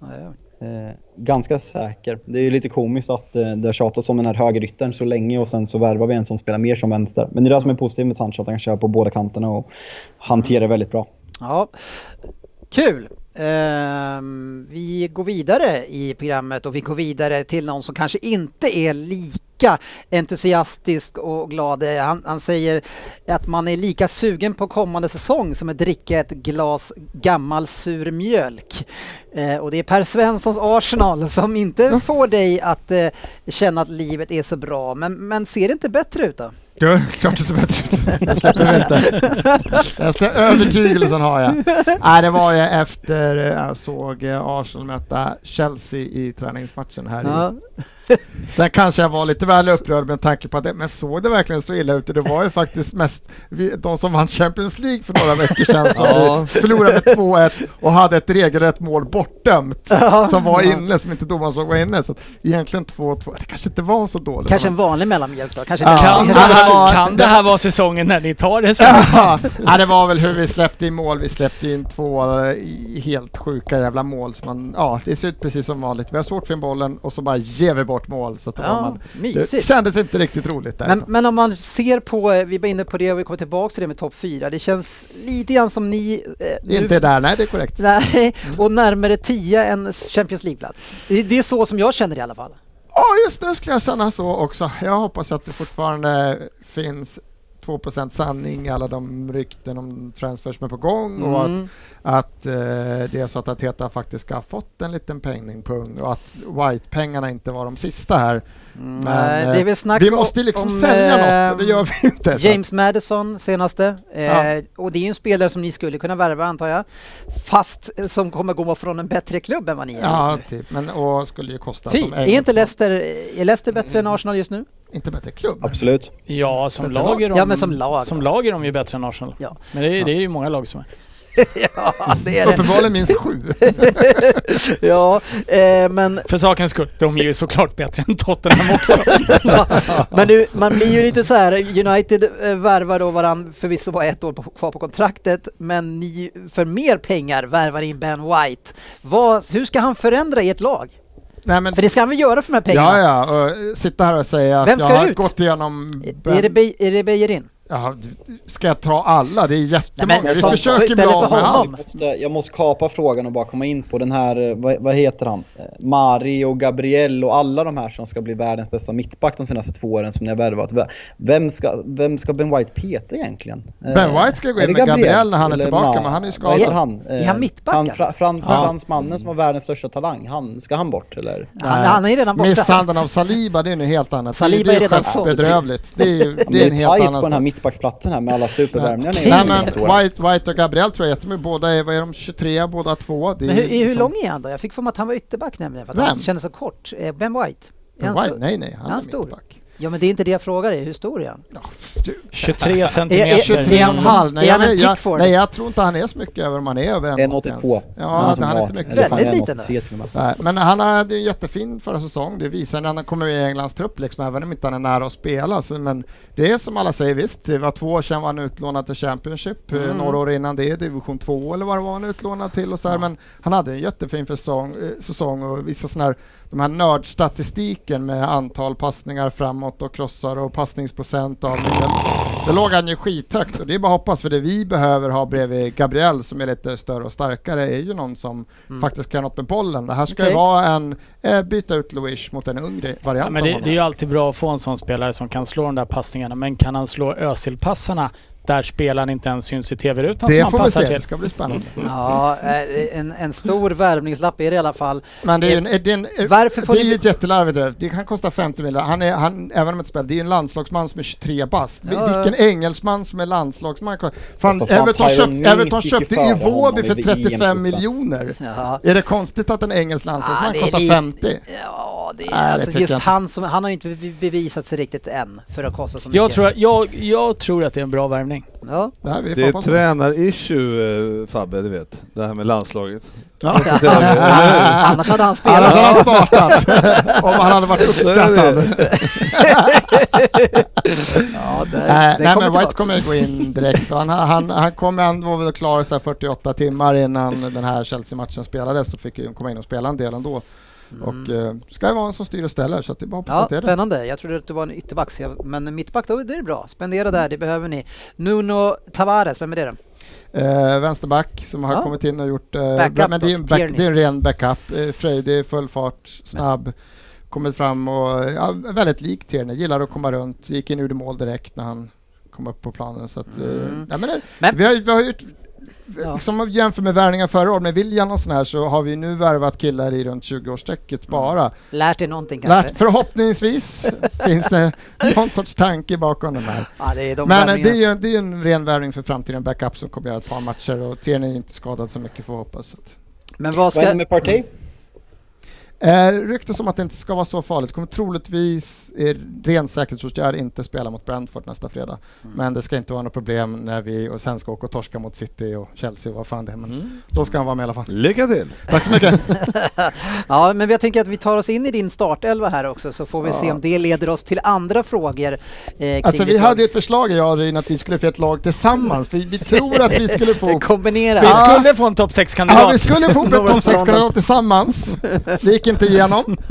Ja, ja. Eh, ganska säker. Det är ju lite komiskt att eh, det har tjatats om den här högeryttern så länge och sen så värvar vi en som spelar mer som vänster. Men det är det som är positivt med Sancho, att han kan köra på båda kanterna och hantera det väldigt bra. Ja, kul. Ehm, vi går vidare i programmet och vi går vidare till någon som kanske inte är lika entusiastisk och glad. Han, han säger att man är lika sugen på kommande säsong som att dricka ett glas gammal sur mjölk. Eh, och det är Per Svenssons Arsenal som inte får dig att eh, känna att livet är så bra. Men, men ser det inte bättre ut då? Ja, klart det ser bättre ut. Jag släpper inte. Jag slä, övertygelsen har jag. Nej, det var ju efter eh, jag såg eh, Arsenal möta Chelsea i träningsmatchen här. Ja. I. Sen kanske jag var lite väl upprörd med tanke på att det, men såg det verkligen så illa ut? Det var ju faktiskt mest vi, de som vann Champions League för några veckor sedan som Ja. förlorade med 2-1 och hade ett regelrätt mål bortdömt Ja. som var inne, som inte domaren såg var inne. Så egentligen 2-2, det kanske inte var så dåligt. Kanske en vanlig mellanmjölk då? Kanske Ja. kanske det här, var- kan det här vara säsongen när ni tar det? Ja, ja, det var väl hur vi släppte in mål. Vi släppte in två eh, helt sjuka jävla mål. Så man, ja, det ser ut precis som vanligt. Vi har svårt för in bollen och så bara ger vi bort mål. Så att det, Ja, man, det mysigt. kändes inte riktigt roligt där. Men, men om man ser på, eh, vi var inne på det och vi kommer tillbaka till det med topp 4. Det känns lite grann som ni... Eh, nu- inte där, nej det är korrekt. Nej, och närmare 10 än Champions League-plats. Det, det är så som jag känner i alla fall. Ja, just nu skulle jag känna så också. Jag hoppas att det fortfarande finns 2% sanning alla de rykten om transfers som är på gång och att Mm. att eh, det är så att Ateta faktiskt ska ha fått en liten pengpung och att White-pengarna inte var de sista här. Men, Nej, eh, vi måste liksom om, sälja eh, något, det gör vi inte. James Madison senaste. Eh, Ja. Och det är ju en spelare som ni skulle kunna värva antar jag. Fast eh, som kommer gå från en bättre klubb än vad ni är att, ja, just nu. typ. Men och skulle ju kosta Typ. som Är inte. Leicester, är Leicester bättre än Arsenal just nu? Inte bättre klubb. Absolut. Ja, som Bättre lag, är de, Ja, men som lag som lag är de ju bättre än Arsenal. Ja. Men det, är- det är ju många lag som är. ja, det är det. Uppenbarligen minst sju. ja, eh, men, För sakens skull, de är ju såklart bättre än Tottenham också. men nu, man blir ju lite så här, United eh, värvar då varann förvisso bara ett år på, kvar på kontraktet, men ni för mer pengar värvar in Ben White. Vad, hur ska han förändra ert lag? Nej, men, För det ska han väl göra för de här pengarna? ja, ja, och sitta här och säga Vem att jag har ut? gått igenom... Är det, Be- är det Bejerin? Ja, ska jag ta alla? Det är jättemånga. men Vi som- försöker bli av med allt. Jag måste, kapa frågan och bara komma in på den här, eh, vad, vad heter han? Eh, Mari och Gabriel och alla de här som ska bli världens bästa mittback de senaste två åren som ni har värvat. Vem ska, vem ska Ben White peta egentligen? Eh, Ben White ska gå är in med Gabriel när han är eller tillbaka, Ma- men han är ju Vad heter skadad. han? Är han mittback, Han, fra, frans, Ja. Fransmannen som var världens största talang. Han, ska han bort eller? Han, han är redan borta. Misshandeln av Saliba, det är något helt annat. Saliba det är redan såld. bedrövligt. Det är ju Det är är en helt annan mittbacksplatsen här med alla supervärvningar ni Okej. har Nej men. White, White och Gabriel tror jag jättemycket. Båda är, vad är de, 23 båda två? Det är Men hur, hur liksom- lång är han då? Jag fick för mig att han var ytterback nämligen, för att Vem? han kändes så kort. Eh, Ben White. Är Ben White? Nej nej, han Är är han stor? mittback. Ja men det är inte det jag frågar dig, hur stor är han? Ja, du, 23 Är- centimeter. 23 och en halv. Nej, Är han jag, nej jag tror inte han är så mycket över om han är över 1,82. 1,82. Ja, Han han är inte mycket. Väldigt 1,83 liten. Nej, men han hade en jättefin förra säsong. Det visar när han kommer i Englands trupp, liksom, även om inte han är nära att spela. Så, men det är som alla säger, visst, det var två år sedan var han utlånad till Championship. eh, Mm. Några år innan det, division 2 eller vad det var han utlånad till och så här. Men han hade en jättefin säsong, eh, säsong och vissa sådana här, de här nördstatistiken med antal passningar framåt och krossar och passningsprocent av det. Det låg han ju skithögt och det är bara att hoppas för det vi behöver ha bredvid Gabriel som är lite större och starkare är ju någon som faktiskt kan något med bollen. Det här ska Okej. ju vara en, eh, byta ut Louis mot en yngre variant Ja, men det, det är ju alltid bra att få en sån spelare som kan slå de där passningarna. Men kan han slå Özil-passarna där spelaren inte ens syns i TV-rutan som det han får vi passar se, det till? ska bli spännande. Ja, eh, en, en stor värvningslapp är det i alla fall. Men det är ju en, det är en, Varför får det är ni- ju ett jättelarvigt det. Det kan kosta 50 miljoner. Han är, han, även om ett spel, det är ju en landslagsman som är 23 bast. Ja, ja. Vilken engelsman som är landslagsman? Fan, Everton, köpt, Everton köpte Iwobi för i 35 VM-truppen. miljoner. Ja. Är det konstigt att en engelsk landslagsman det är kostar lite- 50? Ja, det är, Nej, det alltså just han som, han har ju inte be- bevisat sig riktigt än för att kosta så mycket. Jag tror, jag, jag tror att det är en bra värvning. Ja. Det, här, vi Det är tränar-issue Fabbe, du vet. Det här med landslaget. Ja. Annars hade han Annars spelat. hade han startat. Om han hade varit uppskattad. Ja, det, Nej, det nej kommer men White kommer gå in direkt och han, han, han kommer, han var väl klar så här 48 timmar innan den här Chelsea-matchen spelades så fick han komma in och spela en del ändå. Och eh, ska ju vara en som styr och ställer så att det är bara att Ja, att det spännande. Jag trodde att det var en ytterback, men mittback, då det är det bra. Spendera där, det behöver ni. Nuno Tavares, vem är det då? Eh, vänsterback som har Ja. kommit in och gjort... Eh, Backup men det är, en back, det är en ren backup. Eh, frejdig, full fart, snabb. Kommit fram och ja, väldigt lik Tierney. Gillar att komma runt. Gick in gjorde mål direkt när han kom upp på planen. Så att, eh, Mm. ja, men, det- Men- Vi har, vi har gjort Ja. Liksom jämför med värvningar förra året med William och sån här så har vi nu värvat killar i runt 20-årsstrecket bara. Lärt er någonting kanske? Lärt, förhoppningsvis finns det någon sorts tanke bakom den här. Ja, det är de Men eh, det är ju det är ju en ren värvning för framtiden, backup som kommer göra ett par matcher och Tierney är inte skadad så mycket får hoppas. Men vad Vad ska... med Partey? Eh, ryktas om att det inte ska vara så farligt. Kommer troligtvis, i ren säkerhetsåtgärd, inte spela mot Brentford nästa fredag. Men det ska inte vara något problem när vi och sen ska åka och torska mot City och Chelsea och vad fan det är. Men då ska han vara med i alla fall. Lycka till! Tack så mycket! Ja, men jag tänker att vi tar oss in i din startelva här också så får vi se Ja. om det leder oss till andra frågor. Eh, Alltså vi hade ju ett förslag jag och Ryn att vi skulle få ett lag tillsammans. För vi tror att vi skulle få Kombinera. Vi skulle få en topp 6-kandidat. Ja, vi skulle få ett topp 6-kandidat tillsammans. Det gick inte igenom.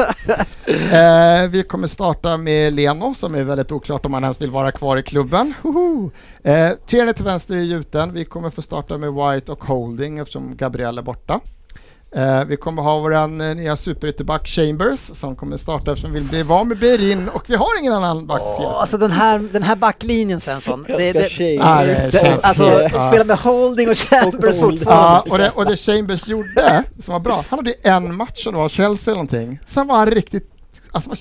Eh, vi kommer starta med Leno som är väldigt oklart om han ens vill vara kvar i klubben. Hoho. Eh, till vänster är gjuten. Vi kommer få starta med White och Holding eftersom Gabriel är borta. Eh, vi kommer ha vår eh, nya superytterback Chambers som kommer starta eftersom vi vill bli van med Berin och vi har ingen annan back. Åh, alltså den här, den här backlinjen Svensson. Det, det. Ja, det det, alltså helt- ja. spela med holding och Chambers Och fortfarande. Ja, och det, och det Chambers gjorde som var bra, han hade en match som var Chelsea eller någonting. Sen var han riktigt, alltså var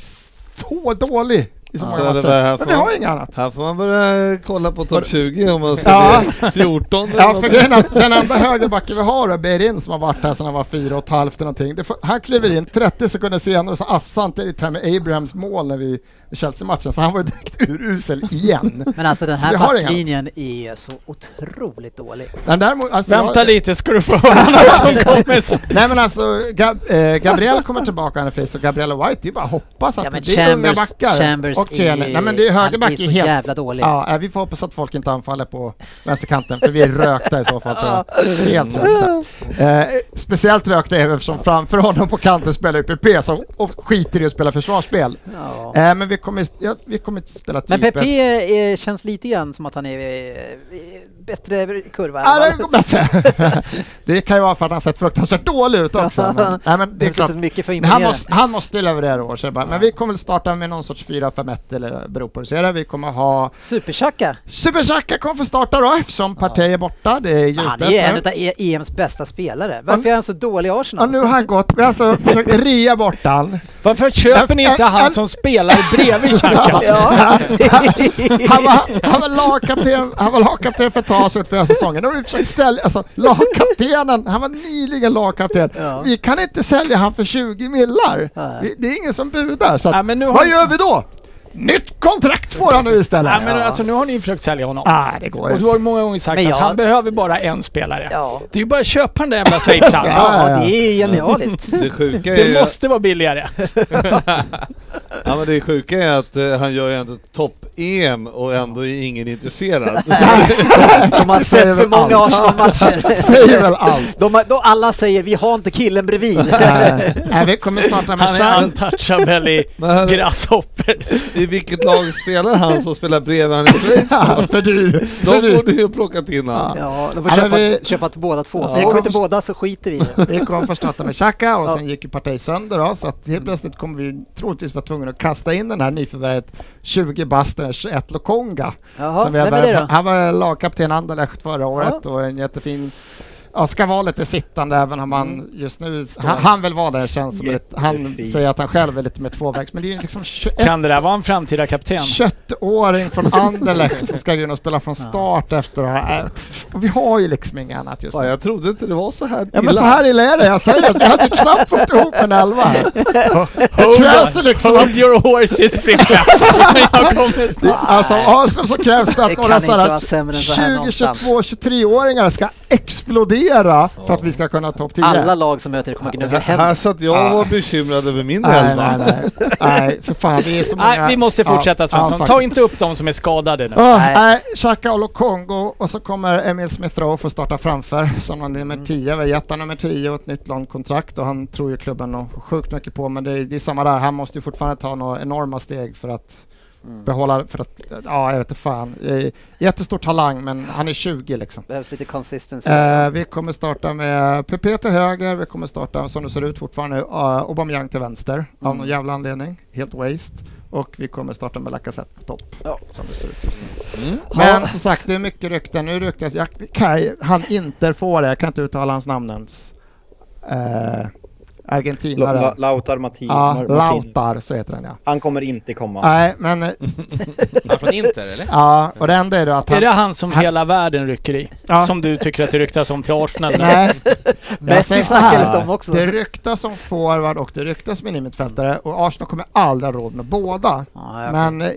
så dålig i så Ja. många Så det matcher. här Men får vi man- har inget annat. Här får man börja kolla på topp 20 om man ska Ja. bli 14 eller Ja, för att den enda högerbacken vi har är Beirin som har varit här sedan han var fyra och ett halvt eller någonting. Det han kliver in 30 sekunder senare så assar han till Tammy Abrahams mål när vi Chelsea-matchen, så han var ju direkt urusel igen. Men alltså den Så här backlinjen är så otroligt dålig. Men däremot, alltså, Vänta jag, lite ska du få höra något som kommer. Nej men alltså, Gab, eh, Gabriel kommer tillbaka är frisk och Gabriella White, det är bara att hoppas att Ja, det är unga backar. Chambers är- Nej men det är högerback är så är helt... jävla dålig. Ja, eh, vi får hoppas att folk inte anfaller på vänsterkanten, för vi är rökta i så fall tror jag. Helt rökta. Eh, speciellt rökta är vi eftersom framför honom på kanten spelar UPP som och skiter i att spela försvarsspel. Ja. Eh, men vi kommer, ja, vi kommer inte spela typ... Men Pepe är, känns lite grann som att han är eh, bättre kurva. Ja, det går bättre. det kan ju vara för att han sett fruktansvärt dålig ut också. Men, nej, men det är är klart. han måste, han måste leverera år, så bara. men vi kommer starta med någon sorts 4-5-1 eller beror på hur du ser det. Vi kommer ha Supertjacka! Super kommer få starta då eftersom Partey är borta. Det är Han är en av EMs bästa spelare. Varför är han så dålig i Ja, Arsenal? nu har han gått. Vi har alltså försökt rea bort han. Varför köper ni inte han som spelar bredvid Xhaka? Han var, han var lagkapten, han var lagkapten för ett tag sedan flera säsonger. Nu har vi försökt sälja, alltså lagkaptenen, han var nyligen lagkapten. Ja. Vi kan inte sälja han för 20 millar. Det är ingen som budar. Så att, Ja, men nu har- vad gör vi då? Nytt kontrakt får han nu istället. Ja, men alltså nu har ni försökt sälja honom. Ah, det går Och du har ju många gånger sagt Men att jag- han behöver bara en spelare. Ja. Det är ju bara att köpa den där jävla schweizaren. ja, det är genialiskt. Det sjuka är ju, Det måste vara billigare. ja, men det sjuka är att eh, han gör ju ändå topp-EM och ändå är ingen intresserad. De har sett för många allt. Arsenal-matcher. Säger väl allt. De, har- de alla säger vi har inte killen bredvid. Nej, nej, vi kommer starta med Han är untouchable i Grasshoppers. I vilket lag spelar han som spelar bredvid han i Schweiz? Ja, för dyr. För De dyr. borde ju plockat in han. Ja, de får men köpa, vi- köpa till båda två. Ja. Får Vi inte båda så skiter vi i det. Vi kommer först starta med Xhaka och Ja. sen gick ju Partey sönder då, så att helt plötsligt kommer vi troligtvis vara tvungna att kasta in den här nyförvärvet 20 basten 21 Lokonga. Jaha, som vi har vem är det börjat- då? Han var lagkapten Anderlecht förra året och en jättefin Ja, ska vara lite sittande även om han just nu, han, han vill vara där känns som ett, han säger att han själv är lite med tvåvägs, men det är ju liksom 21 Kan det där vara en framtida kapten? 21-åring från Anderlecht som ska gå in och spela från start efter det här. Äh, Och vi har ju liksom inget annat just nu. jag trodde inte det var så här Ja men så här illa är det, jag säger att vi hade knappt fått ihop en elva här. Hold, krävs det liksom hold att- your horses Fricka. Jag kommer Det, snart. alltså Arsenal så krävs det Det att kan några sådana sämre än så här 20, någonstans. 22, 23-åringar ska explodera för att vi ska kunna topp 10. Alla lag som möter kommer gnugga Här hem. satt jag och var bekymrad över min Nej, elva. nej, nej. Nej, för fan vi är så många. Nej, vi måste fortsätta Ja, Svensson. ja, Ta inte upp de som är skadade nu. Oh, Nej. nej, Xhaka och Lokongo och så kommer Emil Smith Rowe få starta framför som nummer 10. Vi har gett honom nummer 10 och ett nytt långt kontrakt och han tror ju klubben nog sjukt mycket på men det är, det är samma där, han måste ju fortfarande ta några enorma steg för att behålla, för att, ja jag vet inte fan. Jättestor talang men han är 20 liksom. Behövs lite consistency. Eh, vi kommer starta med PP till höger, vi kommer starta som det ser ut fortfarande uh, Aubameyang till vänster av Mm. någon jävla anledning, helt waste. Och vi kommer starta med Lacazette på topp. Ja. Som det ser ut just nu. Mm. Men som sagt, det är mycket rykten. Nu ryktas jag, Kai, han inte får det, jag kan inte uttala hans namn ens. Eh, argentinare. La, Lautar Matti, ja, Mar- Martinez. Lautar, så heter den ja. Han kommer inte komma. Nej, men Han från Inter eller? ja, och det enda är då att Är han... det han som han- hela världen rycker i? Ja. Som du tycker att det ryktas om till Arsenal? Nej. Messi snackades om också. Det ryktas om forward och det ryktas om innermittfältare och Arsenal kommer aldrig ha råd med båda. Ja, jag- Men eh,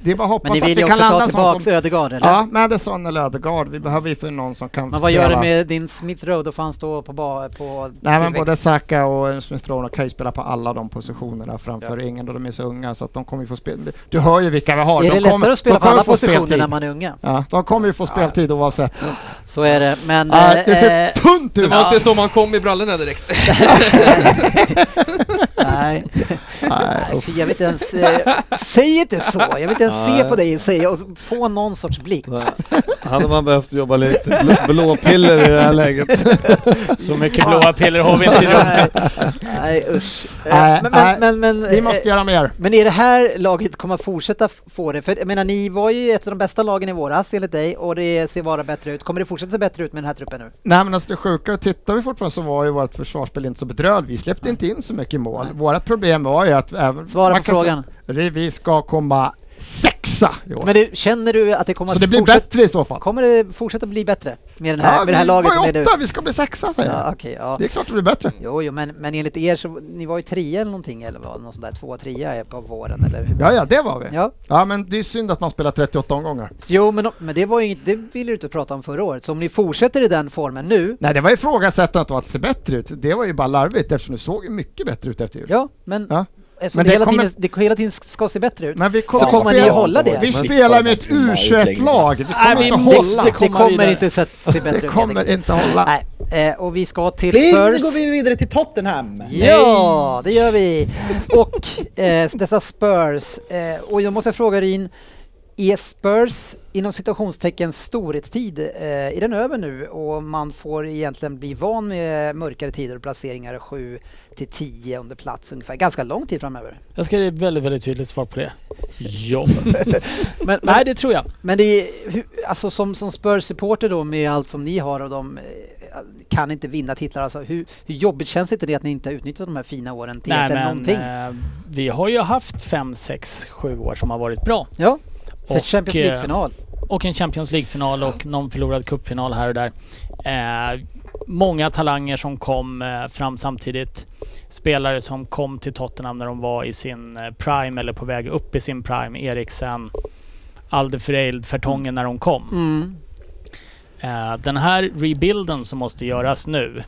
det är bara att hoppas Men att vi kan landa sån tillbaks som... Ödegaard eller? Ja, Madison eller Ödegaard. Vi behöver ju för någon som kan Men vad gör spela. du med din Smith Rowe? Då får han stå på, på Nej men både Saka och Smith Rowe kan ju spela på alla de positionerna framför ingen då de är så unga så att de kommer ju få spela. Du hör ju vilka vi har. Är de det kommer, lättare att spela på kommer alla positioner speltid. när man är unga? Ja, de kommer ju få speltid oavsett. Så är det, men... Ja, eh, det ser eh, tunt Det ut! var inte så man kom i brallorna direkt. nej. Nej, jag vet inte ens... Eh, säg inte så! Jag vill inte ens se på dig och säga och få någon sorts blick. Hade man behövt jobba lite blå- blåpiller i det här läget. Så mycket blåa piller har vi inte i rummet. Nej, nej usch. Nej, men, nej. men, men, men, Vi måste eh, göra mer. men är det här laget kommer att fortsätta få det? För jag menar, ni var ju ett av de bästa lagen i våras enligt dig och det ser vara bättre ut. Kommer det fortsätta se bättre ut med den här truppen nu? Nej men alltså det sjuka, tittar vi fortfarande så var ju vårt försvarsspel inte så bedrövligt. Vi släppte inte in så mycket mål. Vårt problem var ju att även... Svara på frågan. Vi, vi ska komma sexa i år. Men det, känner du att det kommer Så att det blir bättre i så fall. kommer det fortsätta bli bättre med, den här, Ja, med det här laget som ju är nu? vi ska bli sexa säger Ja, jag. okej, ja. Det är klart det blir bättre. Jo, jo, men, men enligt er så, ni var ju trea eller någonting eller vad, någon sån där tvåa, trea på våren eller hur? Ja, ja, det var vi. Ja, Ja, men det är synd att man spelar 38 omgångar. jo men, men det var ju inget, det ville du inte prata om förra året. Så om ni fortsätter i den formen nu, Nej, det var ifrågasättandet av att ser bättre ut. Det var ju bara larvigt eftersom det såg ju mycket bättre ut efter jul. ja, men Ja. Eftersom Men det, det hela, kommer- tiden, det hela tiden ska se bättre ut. Men vi Så kommer, kommer ni spela, att hålla det? Vi spelar med ett på de här U21-lag. Vi kommer Nej, inte hålla. det kommer vidare. inte se, se bättre Det ut. helt kommer inte hålla. Nej, eh, och vi ska till Pling, nu Spurs. går vi vidare till Tottenham. Ja, det gör vi. Och eh, dessa Spurs. Eh, och jag måste fråga Rin, är Spurs inom citationstecken storhetstid, eh, är den över nu och man får egentligen bli van med mörkare tider och placeringar 7 till 10 under plats ungefär, ganska lång tid framöver. Jag ska ge ett väldigt, väldigt tydligt svar på det. Ja. Men, Nej, det tror jag. men det är, alltså som, som Spurs-supporter då med allt som ni har och de eh, kan inte vinna titlar, alltså hur, hur jobbigt känns inte det att ni inte har utnyttjat de här fina åren till Nej, men någonting? eh, vi har ju haft fem, sex, sju år som har varit bra. Ja, så och, Champions eh, League-final. Och en Champions League-final och någon förlorad cupfinal här och där. Eh, många talanger som kom eh, fram samtidigt. Spelare som kom till Tottenham när de var i sin eh, prime eller på väg upp i sin prime. Eriksen, Alderfereld, Fertongen när de kom. Mm. Eh, den här rebuilden som måste göras nu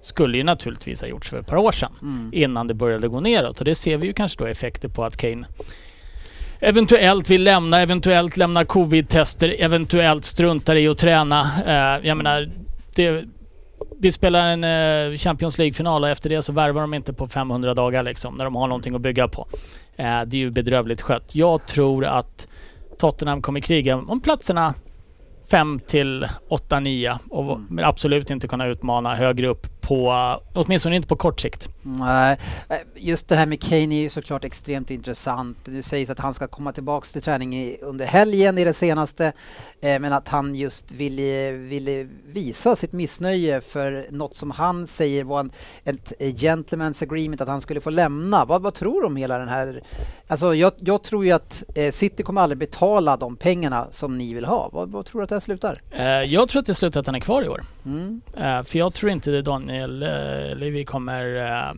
skulle ju naturligtvis ha gjorts för ett par år sedan Mm. innan det började gå neråt. Och det ser vi ju kanske då effekter på att Kane eventuellt vill lämna, eventuellt lämna covid-tester, eventuellt struntar i att träna. Eh, jag menar, det, vi spelar en eh, Champions League-final och efter det så värvar de inte på 500 dagar liksom, när de har någonting att bygga på. Eh, det är ju bedrövligt skött. Jag tror att Tottenham kommer kriga om platserna 5 till 8, 9 och men absolut inte kunna utmana högre upp på, åtminstone inte på kort sikt. Nej, eh, just det här med Kane är ju såklart extremt intressant. Det sägs att han ska komma tillbaks till träning i, under helgen i det senaste. Eh, men att han just ville, ville visa sitt missnöje för något som han säger var en, ett gentleman's agreement att han skulle få lämna. Vad, vad tror du om hela den här... Alltså jag, jag tror ju att eh, City kommer aldrig betala de pengarna som ni vill ha. Vad, vad tror du att det här slutar? Eh, jag tror att det slutar att han är kvar i år. Mm. Eh, för jag tror inte det Daniel eh, Levy kommer eh,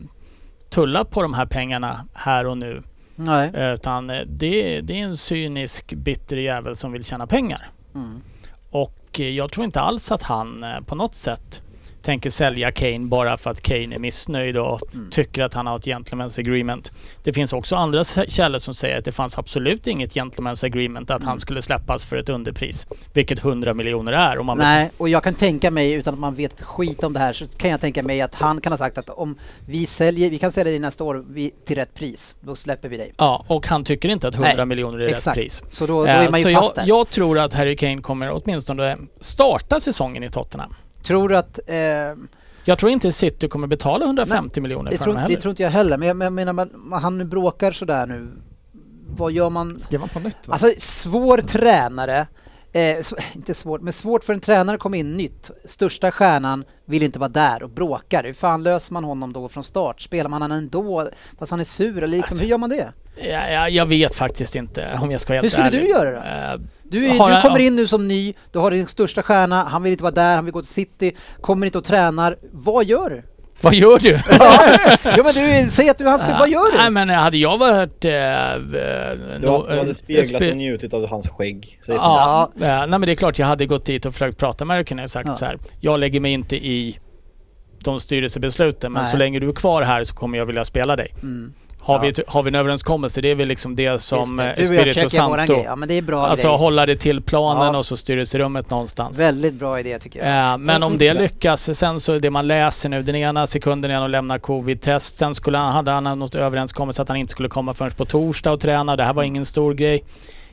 tulla på de här pengarna här och nu. Nej. Eh, utan det, det är en cynisk, bitter jävel som vill tjäna pengar. Mm. Och jag tror inte alls att han på något sätt tänker sälja Kane bara för att Kane är missnöjd och Mm. tycker att han har ett gentleman's agreement. Det finns också andra källor som säger att det fanns absolut inget gentleman's agreement att Mm. han skulle släppas för ett underpris. Vilket 100 miljoner är om man Nej, och jag kan tänka mig utan att man vet skit om det här så kan jag tänka mig att han kan ha sagt att om vi säljer, vi kan sälja dig nästa år till rätt pris, då släpper vi dig. Ja, och han tycker inte att 100 Nej, miljoner är exakt. rätt pris. Så då, då Eh, är man så ju fast jag, där. jag tror att Harry Kane kommer åtminstone starta säsongen i Tottenham. Tror du att... Eh, Jag tror inte City kommer betala 150 miljoner det, för tror, honom det heller. tror inte jag heller, men jag, men jag menar, man, man, han nu bråkar sådär nu. Vad gör man? Skrev han på nytt va? Alltså svår tränare, eh, sv- inte svårt, men svårt för en tränare att komma in nytt. Största stjärnan vill inte vara där och bråkar. Hur fan löser man honom då från start? Spelar man han ändå fast han är sur? Eller liksom, hur gör man det? Ja, ja, jag vet faktiskt inte om jag ska vara Hur skulle ärlig. du göra då? Eh, Du, är, Har du kommer ja. in nu som ny, du har din största stjärna, han vill inte vara där, han vill gå till City, kommer inte och tränar. Vad gör du? vad gör du? ja men du, säg att du han ska, vad gör du? Nej men hade jag varit... Eh, Du, har- du hade eh, speglat spe- och njutit av hans skägg. Säg. Ja, eh, nej men det är klart jag hade gått dit och försökt prata med Harry och sagt Ja. så här. Jag lägger mig inte i de styrelsebesluten men Nej. så länge du är kvar här så kommer jag vilja spela dig. Mm. Har, Ja. vi, har vi en överenskommelse, det är väl liksom det som det. eh, Du Spirito Santo. Ja men det är bra Alltså grej. hålla det till planen Ja. och så styrelserummet någonstans. Väldigt bra idé tycker jag. Eh, men om det lyckas, sen så det man läser nu, den ena sekunden är han lämna covid-test, sen skulle han, hade han något överenskommelse att han inte skulle komma förrän på torsdag och träna. Det här var ingen stor grej.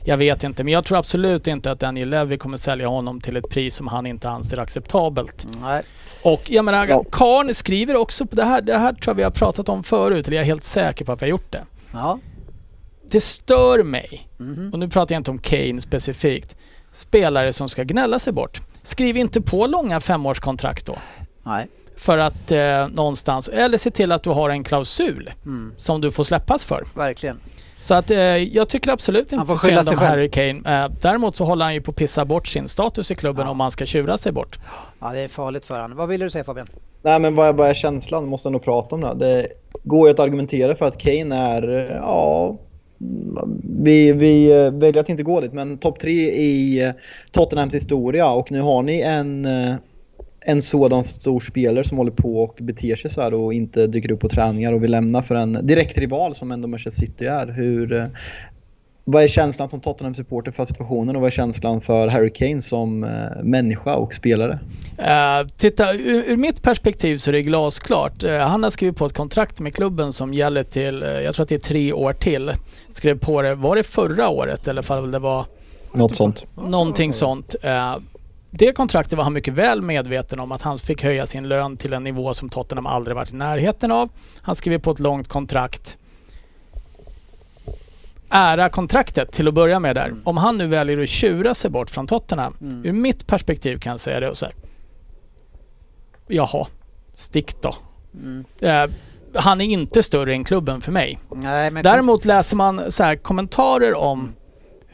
Jag vet inte, men jag tror absolut inte att Daniel Levy kommer sälja honom till ett pris som han inte anser acceptabelt. Nej. Och jag menar, Ja. Karn skriver också på det här, det här tror jag vi har pratat om förut, eller jag är helt säker på att vi har gjort det. Ja. Det stör mig, Mhm. och nu pratar jag inte om Kane specifikt, spelare som ska gnälla sig bort. Skriv inte på långa femårskontrakt då. Nej. För att eh, någonstans, eller se till att du har en klausul Mm. som du får släppas för. Verkligen. Så att eh, jag tycker absolut Han får inte synd sig om. Harry Kane. Eh, däremot så håller han ju på att pissa bort sin status i klubben Ja. om han ska tjura sig bort. Ja, det är farligt för honom. Vad vill du säga Fabian? Nej men vad är, vad är känslan? Måste nog prata om det. Det går ju att argumentera för att Kane är, ja... Vi, vi eh, väljer att inte gå dit men topp tre i eh, Tottenhams historia och nu har ni en, eh, en sådan stor spelare som håller på och beter sig så här och inte dyker upp på träningar och vill lämna för en direkt rival som ändå Manchester City är. Hur, eh, vad är känslan som Tottenham-supporter för situationen och vad är känslan för Harry Kane som eh, människa och spelare? Eh, titta, ur, ur mitt perspektiv så är det glasklart. Eh, han har skrivit på ett kontrakt med klubben som gäller till, eh, jag tror att det är tre år till. Skrev på det, var det förra året eller fall det var Något sånt. någonting sånt. Det kontraktet var han mycket väl medveten om att han fick höja sin lön till en nivå som Tottenham aldrig varit i närheten av. Han skrev på ett långt kontrakt. Ära kontraktet till att börja med där. Om han nu väljer att tjura sig bort från Tottenham. Mm. Ur mitt perspektiv kan jag säga det och så här. Jaha, stick då. Mm. Eh, han är inte större än klubben för mig. Nej, Däremot läser man så här kommentarer om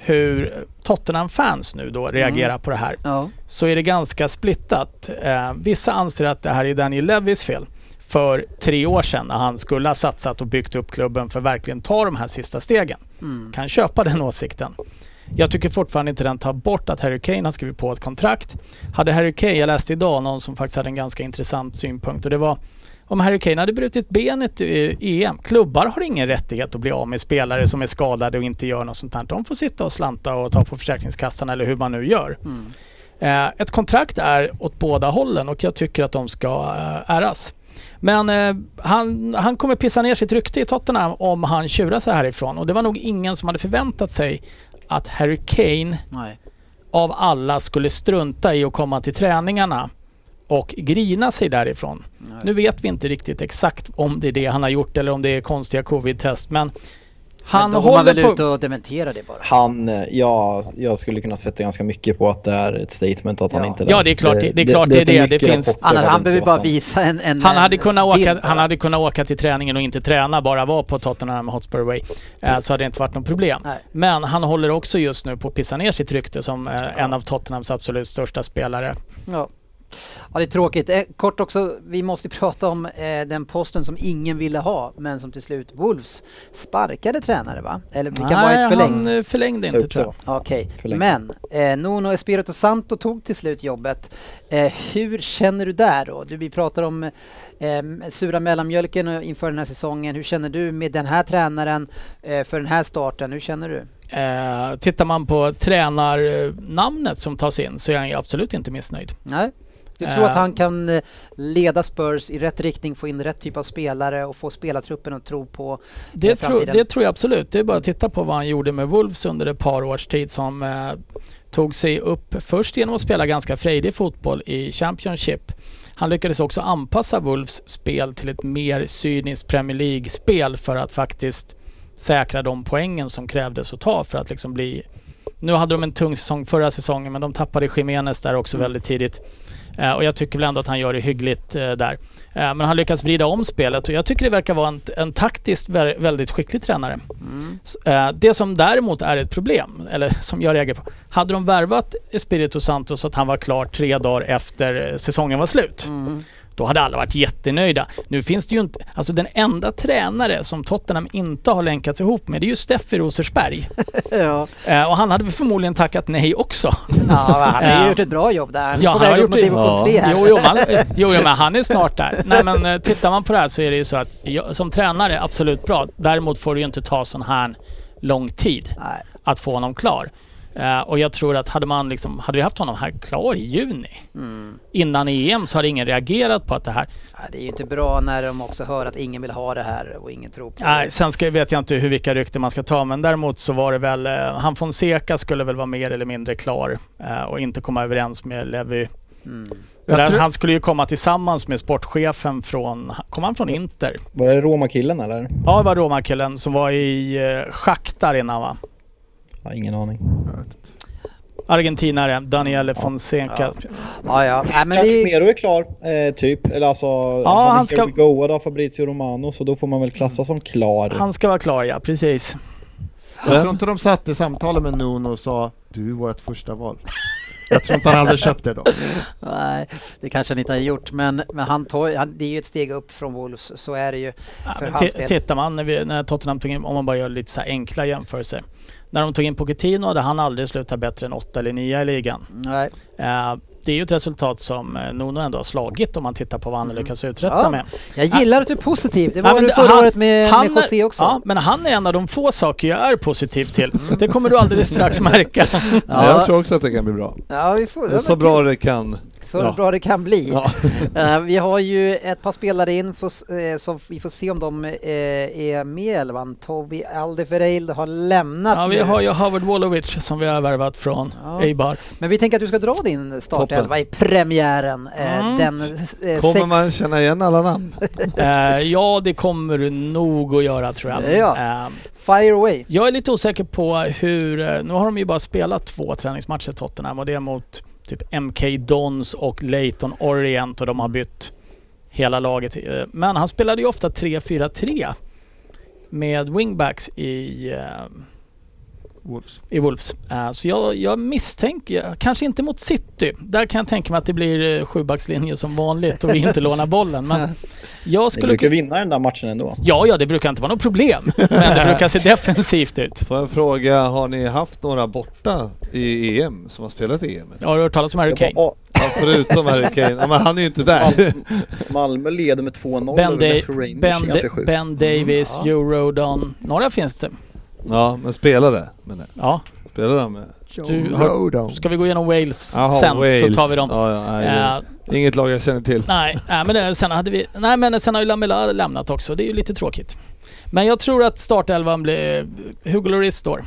hur Tottenham-fans nu då reagerar på det här Ja. så är det ganska splittat. Eh, vissa anser att det här är Daniel Levis fel för tre år sedan när han skulle ha satsat och byggt upp klubben för att verkligen ta de här sista stegen. Mm. Kan köpa den åsikten. Jag tycker fortfarande inte den tar bort att Harry Kane har skrivit på ett kontrakt. Hade Harry Kane, jag läste idag någon som faktiskt hade en ganska intressant synpunkt och det var om Harry Kane hade brutit benet i EM. Klubbar har ingen rättighet att bli av med spelare som är skadade och inte gör något sånt här. De får sitta och slanta och ta på Försäkringskassan eller hur man nu gör. Mm. Eh, ett kontrakt är åt båda hållen och jag tycker att de ska eh, äras. Men eh, han, han kommer pissa ner sitt rykte i Tottenham om han tjurar sig härifrån och det var nog ingen som hade förväntat sig att Harry Kane Nej. av alla skulle strunta i att komma till träningarna och grina sig därifrån. Nej. Nu vet vi inte riktigt exakt om det är det han har gjort eller om det är konstiga covid-test men han men då går man håller väl på... ut och dementerar det bara. Han, eh, ja, jag skulle kunna sätta ganska mycket på att det är ett statement att han Ja. inte är Ja, det är klart det- det är klart det är det. Det finns- rapporter Annars, vad han det behöver inte bara visa en, en Han hade, en kunnat bild åka, han hade kunnat åka till träningen och inte träna, bara vara på Tottenham Hotspur Way. Eh, så hade det inte varit något problem. Nej. Men han håller också just nu på att pissa ner sitt rykte som eh, en av Tottenhams absolut största spelare. Ja. Ja, det är tråkigt. Eh, kort också, vi måste prata om eh, den posten som ingen ville ha, men som till slut Wolves sparkade tränare va? Eller fick han bara ett förlängt? han eh, förlängde inte tror jag. Okej, Förlängt. men eh, Nuno Espirito Santo tog till slut jobbet. Eh, hur känner du där då? Du, vi pratar om eh, sura mellanmjölken inför den här säsongen. Hur känner du med den här tränaren eh, för den här starten? Hur känner du? Eh, tittar man på tränarnamnet som tas in så är ju absolut inte missnöjd. Nej? Du tror Eh. att han kan eh, leda Spurs i rätt riktning, få in rätt typ av spelare och få spelartruppen att tro på Det, eh, tror, framtiden? det tror jag absolut. Det är bara att titta på vad han gjorde med Wolves under ett par års tid som eh, tog sig upp först genom att spela ganska frejdig fotboll i Championship. Han lyckades också anpassa Wolves spel till ett mer cyniskt Premier League-spel för att faktiskt säkra de poängen som krävdes att ta för att liksom bli... Nu hade de en tung säsong förra säsongen men de tappade Jiménez där också väldigt tidigt. Eh, och jag tycker väl ändå att han gör det hyggligt eh, där. Eh, men han lyckas vrida om spelet och jag tycker det verkar vara en, en taktiskt vä- väldigt skicklig tränare. Mm. Det som däremot är ett problem, eller som jag reagerar på. Hade de värvat Espirito Santos så att han var klar tre dagar efter säsongen var slut. Mm. Då hade alla varit jättenöjda. Nu finns det ju inte, alltså den enda tränare som Tottenham inte har länkats ihop med det är ju Steffi Rosersberg. ja. Eh, och han hade väl förmodligen tackat nej också. ja, han har ju Ja. gjort ett bra jobb där. Han är Ja, på väg upp mot Ja. 3 här. Jo, jo, man, jo, jo, men han är snart där. Nej, men eh, tittar man på det här så är det ju så att jag, som tränare, absolut bra. Däremot får det ju inte ta sån här lång tid Nej. att få honom klar. Eh, och jag tror att hade man liksom, hade vi haft honom här klar i juni Mm. innan EM så hade ingen reagerat på att det här. Ja, det är ju inte bra när de också hör att ingen vill ha det här och ingen tror på Nej, det. sen ska, vet jag inte hur vilka rykten man ska ta men däremot så var det väl, eh, han Fonseca skulle väl vara mer eller mindre klar eh, och inte komma överens med Levy. Mm. Tror- Han skulle ju komma tillsammans med sportchefen från, kom han från Inter? Var det Roma-killen eller? Ja, det var Roma-killen som var i Shakhtar innan va? Jag har ingen aning. Argentinare, Daniele Fonseca. Ja, ja. Nej, men Kanske det, Mero är klar, eh, typ. Eller alltså, han han ska- goad av Fabrizio Romano så då får man väl klassa som klar. Han ska vara klar ja, precis. Jag tror inte de satt i samtalet med Nuno och sa du är vårt första val. Jag tror inte han hade köpt det då. Nej, det kanske han inte har gjort, men, men han tar, han, det är ju ett steg upp från Wolves, så är det ju Ja, för men tittar man när, vi, när Tottenham tog in, om man bara gör lite så här enkla jämförelser. När de tog in Pochettino hade han aldrig slutat bättre än åtta eller nio i ligan. Nej. Eh, det är ju ett resultat som eh, Nuno ändå har slagit om man tittar på vad han lyckas uträtta Ja, med. Jag gillar att du är positiv. Det var Ja, du förra han- året med, han med José är- också. Ja, men han är en av de få saker jag är positiv till. Det kommer du alldeles strax märka. Ja. Jag tror också att det kan bli bra. Ja, vi får, Det så bra det kan. Så Ja. bra det kan bli. Ja. Eh, vi har ju ett par spelare in får, s- eh, så vi får se om de eh, är med i elvan. Toby Alderweireld har lämnat Ja, vi nu. har ju Howard Wolovic som vi har värvat från Ja. Eibar. Men vi tänker att du ska dra din startelva i premiären. Mm. Den Kommer sex... man känna igen alla namn? Ja, det kommer du nog att göra tror jag. Ja. Fire away. Jag är lite osäker på hur, nu har de ju bara spelat två träningsmatcher Tottenham och det är mot typ MK Dons och Leighton Orient och de har bytt hela laget. Eh, men han spelade ju ofta 3-4-3 med wingbacks i, eh, Wolves. i Wolves. Eh, Så jag, jag misstänker, kanske inte mot City. Där kan jag tänka mig att det blir eh, sjubackslinje som vanligt och vi inte lånar bollen. Men jag Ni skulle... brukar vinna den där matchen ändå. Ja, ja, det brukar inte vara något problem. Men det brukar se defensivt ut. Får jag fråga, har ni haft några borta i EM som har spelat i EM? Jag har du hört talas om Harry Kane? Ja, förutom Harry Kane. Ja, men han är ju inte där. Mal- Malmö leder med 2-0 Ben, över Rangers. ben, ben Davis, Mm, ja. Joe Rodon. Några finns det. Ja, men spelade. Men det. Ja. Spelade de med? Du har-. Ska vi gå igenom Wales Jaha, sen Wales. så tar vi dem. Ja, ja, nej, Eh, är Inget lag jag känner till. nej, nej, men det, sen hade vi... Nej, men sen har ju Lamela lämnat också. Det är ju lite tråkigt. Men jag tror att startelvan blir... Hugo Lloris står.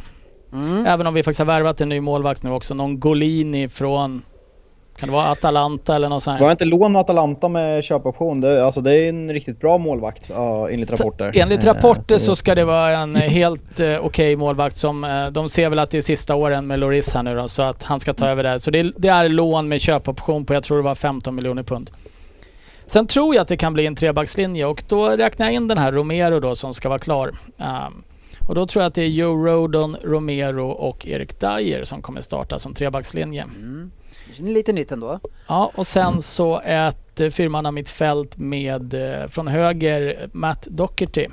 Mm. Även om vi faktiskt har värvat en ny målvakt nu också. Någon Golini från... Kan det vara Atalanta eller något sånt Var här? inte lån Atalanta med köpoption? Det, alltså det är en riktigt bra målvakt ja, enligt rapporter. Enligt Eh, rapporter så ska det vara en helt eh, okej målvakt som... eh, de ser väl att det är sista åren med Loris här nu då, så att han ska ta över där. Så det, är- det är lån med köpoption på, jag tror det var 15 miljoner pund. Sen tror jag att det kan bli en trebackslinje och då räknar jag in den här Romero då som ska vara klar. Ehm, och då tror jag att det är Joe Rodon, Romero och Erik Dyer som kommer starta som trebackslinje. Mm. Lite nytt ändå. Ja, och sen så ett fyrmanna mittfält med eh, från höger Matt Doherty.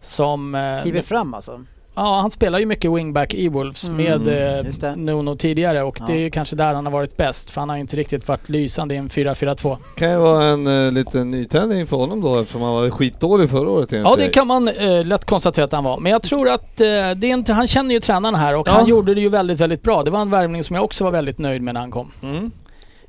Som... eh, Kliver fram alltså. Ja, han spelar ju mycket wingback i Wolves Mm, med eh, just det. Nuno tidigare och Ja. det är ju kanske där han har varit bäst för han har ju inte riktigt varit lysande i en 4-4-2. kan ju vara en uh, liten nytändning för honom då eftersom han var skitdålig förra året Ja, enligt det kan man eh, lätt konstatera att han var. Men jag tror att eh, det är inte, han känner ju tränaren här och Ja. han gjorde det ju väldigt, väldigt bra. Det var en värvning som jag också var väldigt nöjd med när han kom. Mm.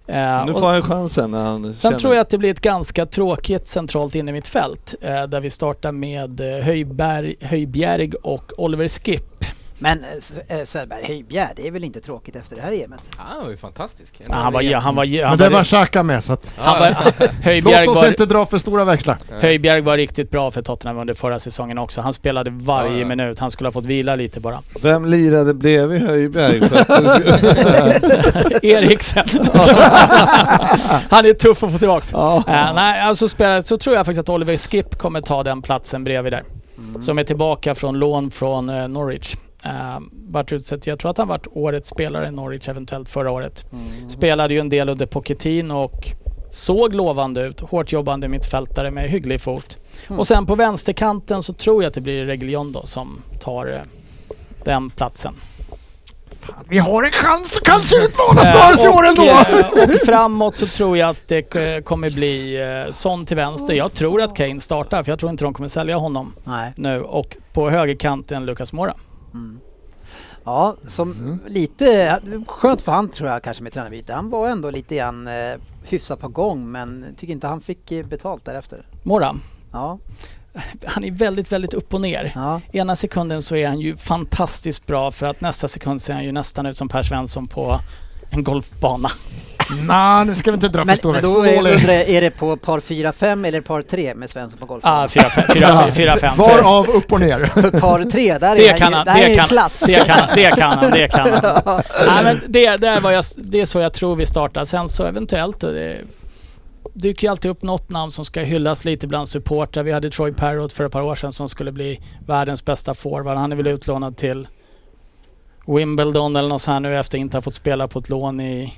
Eh, Nu får han chansen när han Sen känner. tror jag att det blir ett ganska tråkigt centralt inne i mitt fält eh, där vi startar med eh, Höjberg, Höjbjerg och Oliver Skip. Men eh, eh, Söderberg, Höjbjerg, det är väl inte tråkigt efter det här EMet? Ja, han var ju fantastisk. Ja, han var, ja, han var, ja, Men han det var, var Xhaka med så att... han var, Höjbjerg, Låt oss var, inte dra för stora växlar. Höjbjerg var riktigt bra för Tottenham under förra säsongen också. Han spelade varje Ja, minut. Han skulle ha fått vila lite bara. Vem lirade bredvid skulle- Eriksen. han är tuff att få tillbaks. ja. Eh, nej, alltså spela, så tror jag faktiskt att Oliver Skip kommer ta den platsen bredvid där. Mm. Som är tillbaka från lån från eh, Norwich. Uh, vart utsett, jag tror att han vart årets spelare i Norwich eventuellt förra året. Mm. Spelade ju en del under Pochettino och såg lovande ut. Hårt jobbande mittfältare med hygglig fot. Mm. Och sen på vänsterkanten så tror jag att det blir Reguilon då som tar eh, den platsen. Vi har en chans att kanske utmana Eh, Spurs i år ändå! eh, och framåt så tror jag att det eh, kommer bli eh, Son till vänster. Jag tror att Kane startar för jag tror inte de kommer sälja honom Nej. nu. Och på högerkanten Lucas Moura. Mm. Ja, som lite skönt för han tror jag kanske med tränarbyte. Han var ändå lite grann eh, hyfsat på gång men tycker inte han fick eh, betalt därefter. Moura, Ja, han är väldigt, väldigt upp och ner. ja. Ena sekunden så är han ju fantastiskt bra för att nästa sekund ser han ju nästan ut som Per Svensson på en golfbana. Nej, nu ska vi inte dra för Men, stora men då är, undrar jag, är det på par 4-5 eller par 3 med Svensson på golfen? Ah, 4-5. Varav upp och ner. För par 3, där är Det han kan han, där är det ju kan, klass. det kan han, det kan han, det kan han. Nej men det, det, är vad jag, det är så jag tror vi startar. Sen så eventuellt, det, dyker ju alltid upp något namn som ska hyllas lite bland supportrar. Vi hade Troy Parrott för ett par år sedan som skulle bli världens bästa forward. Han är väl utlånad till Wimbledon eller något så här nu efter att inte ha fått spela på ett lån i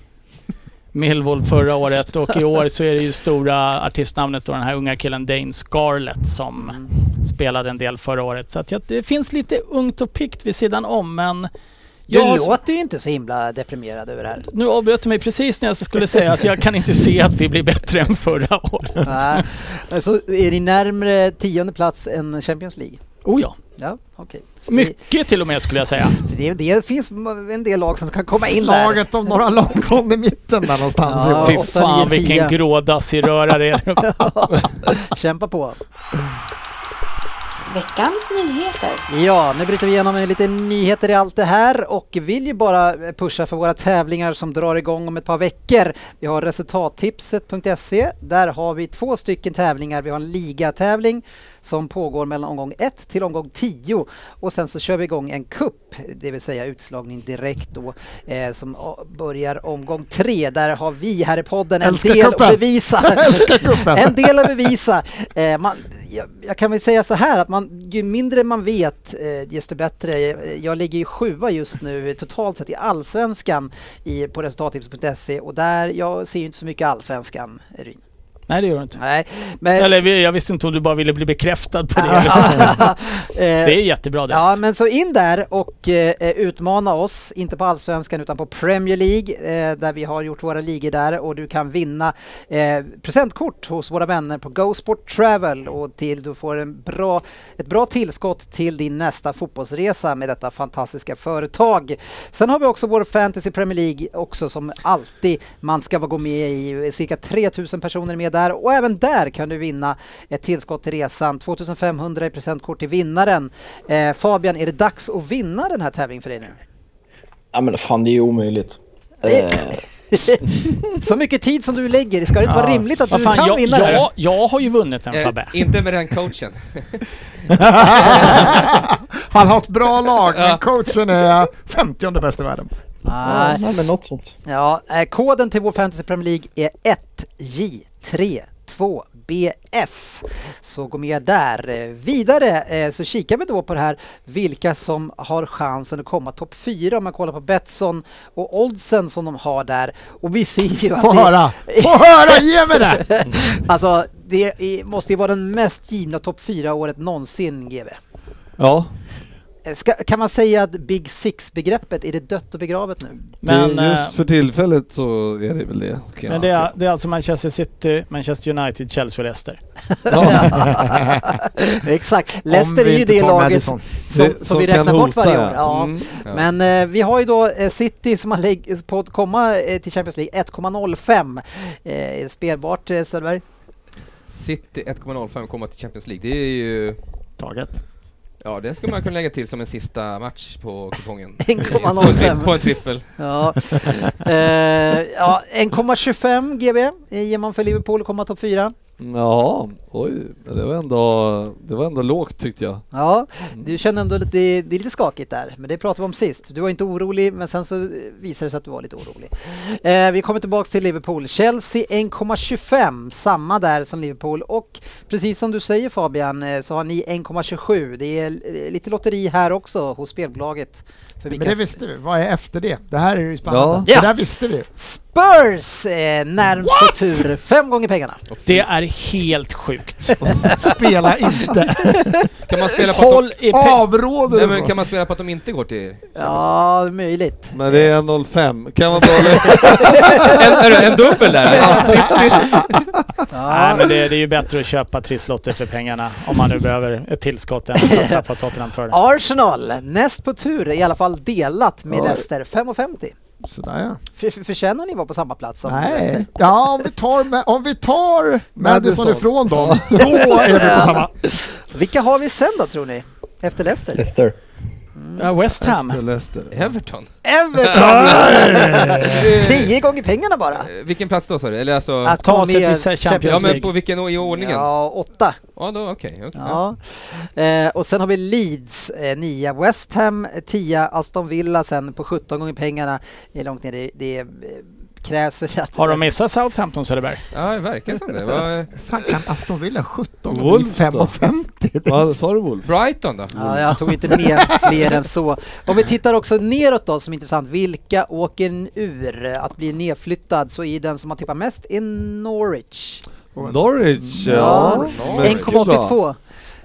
Millwall förra året och i år så är det ju stora artistnamnet då den här unga killen Dane Scarlett som Mm. spelade en del förra året. Så att ja, det finns lite ungt och pikt vid sidan om men Du jag låter ju inte så himla deprimerad över det här. nu avbröt du mig precis när jag skulle säga att jag kan inte se att vi blir bättre än förra året. Nej. Så är ni närmre tionde plats än Champions League? Oh ja, Ja, okej. Så det- mycket till och med skulle jag säga. Det, det finns en del lag som kan komma in där. Slaget om några lag från i mitten där någonstans. Ja. Fy fan vilken grådassig röra det är. Kämpa på. Veckans nyheter. Ja, nu bryter vi igenom lite nyheter i allt det här och vill ju bara pusha för våra tävlingar som drar igång om ett par veckor. Vi har resultattipset.se. Där har vi två stycken tävlingar. Vi har en ligatävling som pågår mellan omgång 1 till omgång 10 och sen så kör vi igång en kupp, det vill säga utslagning direkt då eh, som börjar omgång 3. Där har vi här i podden en Älskar del att kuppen. bevisa. Älskar kuppen. en del att bevisa. Eh, man, jag, jag kan väl säga så här att man, ju mindre man vet eh, desto bättre. Jag, jag ligger ju sjua just nu totalt sett i allsvenskan i, på resultattips.se och där, jag ser ju inte så mycket allsvenskan, Ryn. Nej det gör du inte. Nej, men... Eller jag visste inte om du bara ville bli bekräftad på det. Eh, Det är jättebra det. Ja, men så in där och eh, utmana oss, inte på Allsvenskan utan på Premier League eh, där vi har gjort våra ligor där och du kan vinna eh, presentkort hos våra vänner på Go Sport Travel och till du får en bra, ett bra tillskott till din nästa fotbollsresa med detta fantastiska företag. Sen har vi också vår Fantasy Premier League också som alltid man ska gå med i. Cirka 3000 personer med där och även där kan du vinna ett tillskott till resan. 2500 i presentkort till vinnaren. Eh, Fabian, är det dags att vinna den här tävlingen för dig nu? Ja men fan det är ju omöjligt. Nej. Eh, Så mycket tid som du lägger, ska det inte vara Ja. rimligt att du fan, kan jag, vinna det? jag, jag har ju vunnit den Eh, Fabbe. inte med den coachen. Han har ett bra lag, men Ja. coachen är 50 bäst i världen. ja, Nej. nej men något sånt. Ja, eh, koden till vår Fantasy Premier League är 1J32BS. Så gå med där. Vidare eh, så kikar vi då på det här vilka som har chansen att komma topp 4 om man kollar på Betsson och oddsen som de har där. Och vi ser ju att Få det, höra! Få höra! Ge mig det! alltså det måste ju vara den mest givna topp 4-året någonsin GV. Ja, Ska, kan man säga att Big Six-begreppet, är det dött och begravet nu? Men, det, eh, just för tillfället så är det väl det. kan men det är, det är alltså Manchester City, Manchester United, Chelsea och Leicester. Exakt, Leicester är ju det laget som, Det- som vi räknar bort varje år. ja. Mm. Ja. Men eh, vi har ju då eh, City som har lägg, på att komma eh, till Champions League 1,05. Eh, är det spelbart eh, Söderberg? City 1,05 komma till Champions League. Det är ju... Taget. Ja, det ska man kunna lägga till som en sista match på kupongen. 1,05. På en, trippel. Ja, eh, ja 1,25 GB ger man för Liverpool att komma topp 4. Ja, oj, det var, ändå, det var ändå lågt tyckte jag. Ja, du känner ändå att det, det är lite skakigt där, men det pratade vi om sist. Du var inte orolig, men sen så visade det sig att du var lite orolig. Eh, vi kommer tillbaks till Liverpool. Chelsea 1,25, samma där som Liverpool. Och precis som du säger Fabian, eh, så har ni 1,27. Det är eh, lite lotteri här också hos spelbolaget. För Men det visste vi. Vad är efter det? Det här är ju spännande. Ja. Det där visste vi. Spurs eh, närmst på tur, fem gånger pengarna. Det är helt sjukt. Spela inte. Kan man spela på att Håll de, i pe- Avråder nej, men kan man spela på att de inte går till... Ja, möjligt. Men det är 0,5. Kan man bara En, är det en dubbel där? Nej men det, det är ju bättre att köpa trisslotter för pengarna om man nu behöver ett tillskott än att satsa på att Tottenham tar det. Arsenal, näst på tur, i alla fall delat med. Leicester, 5,50. Sådär ja. För, för, förtjänar ni vara på samma plats som Leicester? Nej. Ja, om vi tar, om vi tar Madison Madison. ifrån dem, då är vi på samma. Vilka har vi sen då tror ni? Efter Leicester? Leicester. Ja, West Ham. efter Leicester? Everton. Everton! Tio gånger pengarna bara. Eh, Vilken plats då sa du? Eller alltså... Att ta sig till Champions ja Champions men League. på vilken i ordningen? Ja, Ja, åtta. då okej. okej. Ja. Eh, och sen har vi Leeds, eh, nia. West Ham, 10. Aston Villa sen på 17 gånger pengarna. Det är långt ner. Det, det är eh, krävs väl att... Har de missat Southampton Söderberg? Ja, det verkar som det. Vad- fan kan Aston Villa 17 och Wolves bli då? 5,50? Vad sa du Wolf? Brighton då? Ja, jag tog inte med fler än så. Om vi tittar också neråt då som är intressant. Vilka åker ur att bli nedflyttad så är den som har tippat mest är Norwich. Norwich, Ja. ja. Norwich. mycket bra. 1,82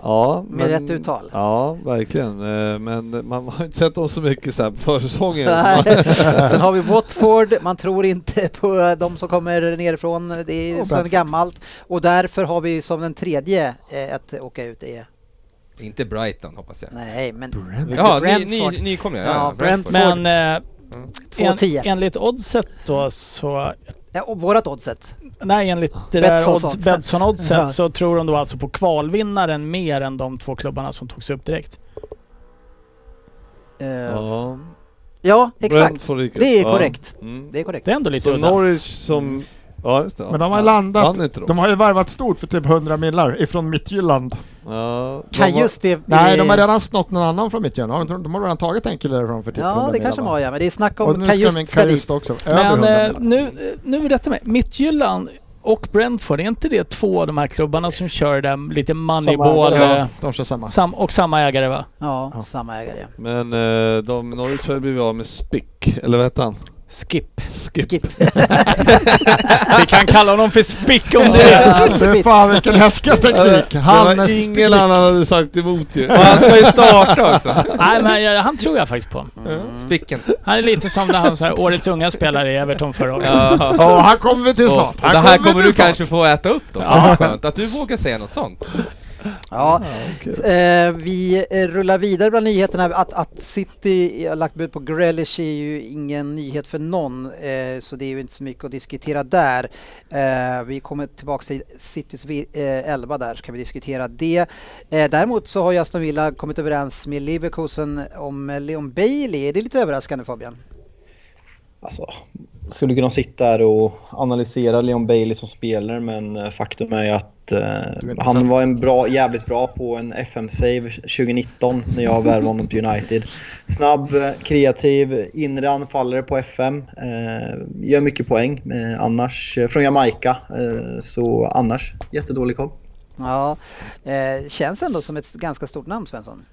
Ja, med rätt uttal. Ja, verkligen. Eh, Men man har inte sett dem så mycket så här på försäsongen. Sen har vi Watford, man tror inte på de som kommer nerifrån, det är Och sedan Brentford. gammalt. Och därför har vi som den tredje eh, att åka ut är, Inte Brighton hoppas jag. nej men Ja, ny, Brentford. ny, nykomlingar. Ja, Ja, Brentford. Brentford. Men eh, Två en, tio. enligt oddset då så Ja, och vårat oddset. Nej, enligt det där odds. Betsson-oddset Ja. så tror de då alltså på kvalvinnaren mer än de två klubbarna som togs upp direkt. Eh, ja. Ja. exakt. Det är Ja. korrekt. Mm. Det är korrekt. Det är ändå lite Så udda. Norwich som... Ja, just det. Men de har Ja. landat, Vann inte de? de har ju varvat stort för typ 100 millar ifrån Midtjylland. Ja, de Kan var- just det... Nej, de har eh, redan snott någon annan från Midtjylland. De, de har redan tagit en kille därifrån för typ 100 Ja, det millar, kanske de va? har ja, men det är snack Och om nu ska Kajust min ska dit. Kajust också. Över Men 100 eh, millar. nu, nu vill rätta mig. Mittjylland och Brentford, är inte det två av de här klubbarna som kör den lite moneyball Ja, eh, de kör samma. sam, och samma ägare va? Ja, Ja. samma ägare. Men eh, de, Norwich har ju blivit av med Spick, eller vad hette han? Skip. Skip. Skip. Vi kan kalla honom för Spick om det Ja, Fy fan vilken härskarteknik! Det Han var är ingen spick. annan hade sagt emot ju. Och han ska ju starta också. Nej men jag, han tror jag faktiskt på. Spicken. Han är lite som när han så här, årets unga spelare i Everton förra året. Ja. Ja, här kommer vi till snart. och det här kommer till du snart. kanske få äta upp då. Ja. Skönt att du vågar säga något sånt. Ja, eh, vi eh, rullar vidare bland nyheterna. Att, att City har lagt bud på Grealish är ju ingen nyhet för någon, eh, så det är ju inte så mycket att diskutera där. Eh, vi kommer tillbaka till Citys eh, 11 där, så kan vi diskutera det. Eh, däremot så har ju Aston Villa kommit överens med Leverkusen om Leon Bailey. Är det lite överraskande Fabian? Alltså, skulle kunna sitta här och analysera Leon Bailey som spelare men eh, faktum är ju att eh, han var en bra, jävligt bra på en FM-save 2019 när jag värvade honom till United. Snabb, eh, kreativ, inre anfallare på FM. Eh, gör mycket poäng. Eh, annars, eh, från Jamaica. Eh, så annars, jättedålig koll. Ja, eh, känns ändå som ett ganska stort namn Svensson.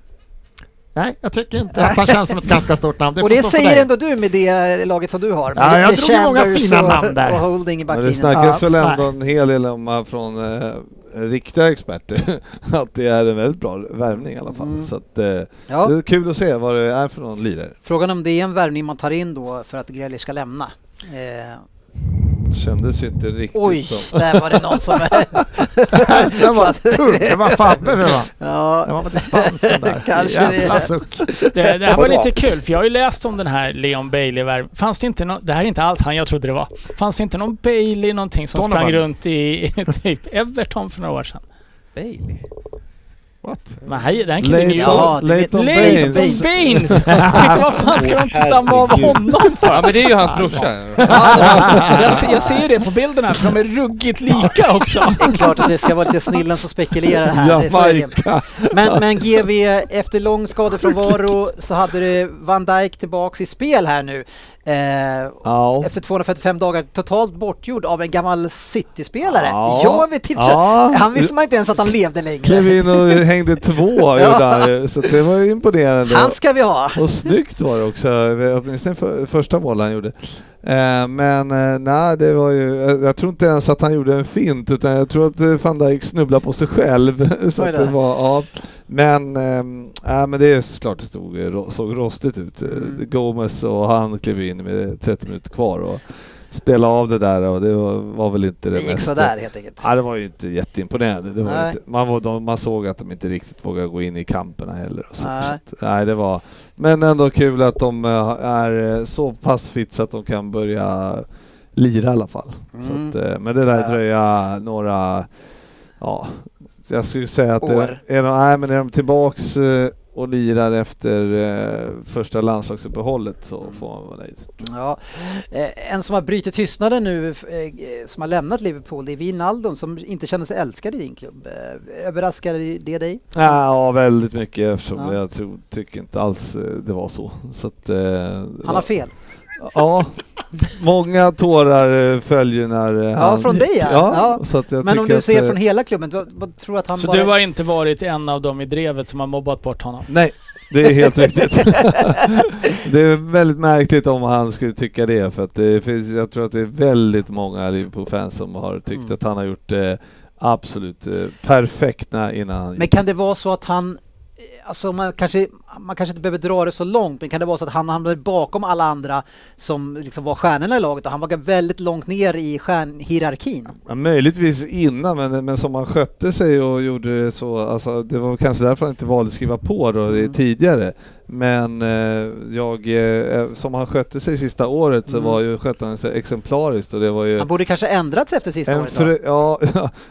Nej, jag tycker inte att han känns som ett ganska stort namn. Det och det säger ändå du med det laget som du har. Ja, Med- jag drog ju många fina och, namn där. och Holding i det snackas Ja, väl ändå nej. en hel del om eh, från eh, riktiga experter att det är en väldigt bra värvning i alla fall. Mm. Så att, eh, Ja. det är kul att se vad det är för någon lirare. Frågan om det är en värvning man tar in då för att Grealish ska lämna. Eh, Kändes ju inte riktigt oj, som. där var det någon som... det var tung, det var Fabbe fan. Det ja, var på distans den där. Kanske Jävla det. suck. Det, det här var lite kul för jag har ju läst om den här Leon Bailey värv. Fanns det inte någon, det här är inte alls han jag trodde det var. Fanns det inte någon Bailey någonting som Donovan. sprang runt i typ Everton för några år sedan? Bailey. What? Men här, den killen är ju... Ja, vet- Leighton Leighton Baines. Baines! Jag tänkte vad fan ska de damma av honom för? Ja men det är ju hans brorsa. jag, ser, jag ser det på bilden här för de är ruggigt lika också. det är klart att det ska vara lite snillen som spekulerar här. Jamaica. Men, men GV, efter lång skadefrånvaro så hade du Van Dijk tillbaks i spel här nu. Eh, Ja. efter 245 dagar totalt bortgjord av en gammal City-spelare. Ja. Jag vet inte, Ja. han visste man inte ens att han levde Klev längre. in och hängde två ju, så det var ju imponerande. Han ska vi ha! Och snyggt var det också, åtminstone för, första målet han gjorde. Eh, men eh, nej, det var ju, eh, jag tror inte ens att han gjorde en fint utan jag tror att van Dijk snubblade på sig själv. så att det var, ja. Men, ja, men det är såklart det stod, såg rostigt ut. Mm. Gomez och han klev in med 30 minuter kvar och spelade av det där och det var, var väl inte det, Det gick mest. sådär helt enkelt. Ja, det var ju inte jätteimponerande. Det var inte, man, var, de, man såg att de inte riktigt vågade gå in i kamperna heller. Och så, Nej. så att, nej, det var, men ändå kul att de eh, är eh, så pass fit så att de kan börja lira i alla fall. Mm. Att, eh, men det Ja. dröja några, ja, jag skulle säga att År. det, är, de, nej, men är de tillbaks eh, och lirar efter eh, första landslagsuppehållet så får man vara nöjd. Ja. Eh, En som har brutit tystnaden nu, eh, som har lämnat Liverpool, det är Wijnaldum som inte känner sig älskad i din klubb. Eh, Överraskar det dig? Ja, väldigt mycket eftersom Ja. jag tror, tycker inte alls eh, det var så. så att, eh, Han har fel. Ja, många tårar eh, följer när eh, Ja, han från dig, ja. Ja. Så att jag Men om du ser eh, från hela klubben, vad, vad tror du att han Så bara... du har inte varit en av dem i drevet som har mobbat bort honom? Nej, det är helt riktigt. det är väldigt märkligt om han skulle tycka det för att det finns, jag tror att det är väldigt många Liverpool-fans som har tyckt Mm. att han har gjort det absolut eh, perfekta innan han Men kan det vara så att han, alltså man kanske, man kanske inte behöver dra det så långt, men kan det vara så att han hamnade bakom alla andra som liksom var stjärnorna i laget och han var väldigt långt ner i stjärnhierarkin? Ja, möjligtvis innan, men, men som han skötte sig och gjorde det så, alltså, det var kanske därför han inte valde att skriva på då, det Mm. tidigare. Men eh, jag, eh, som han skötte sig sista året så Mm. var ju, skötte han sig exemplariskt och det var ju Han borde kanske ändrat sig efter sista året då?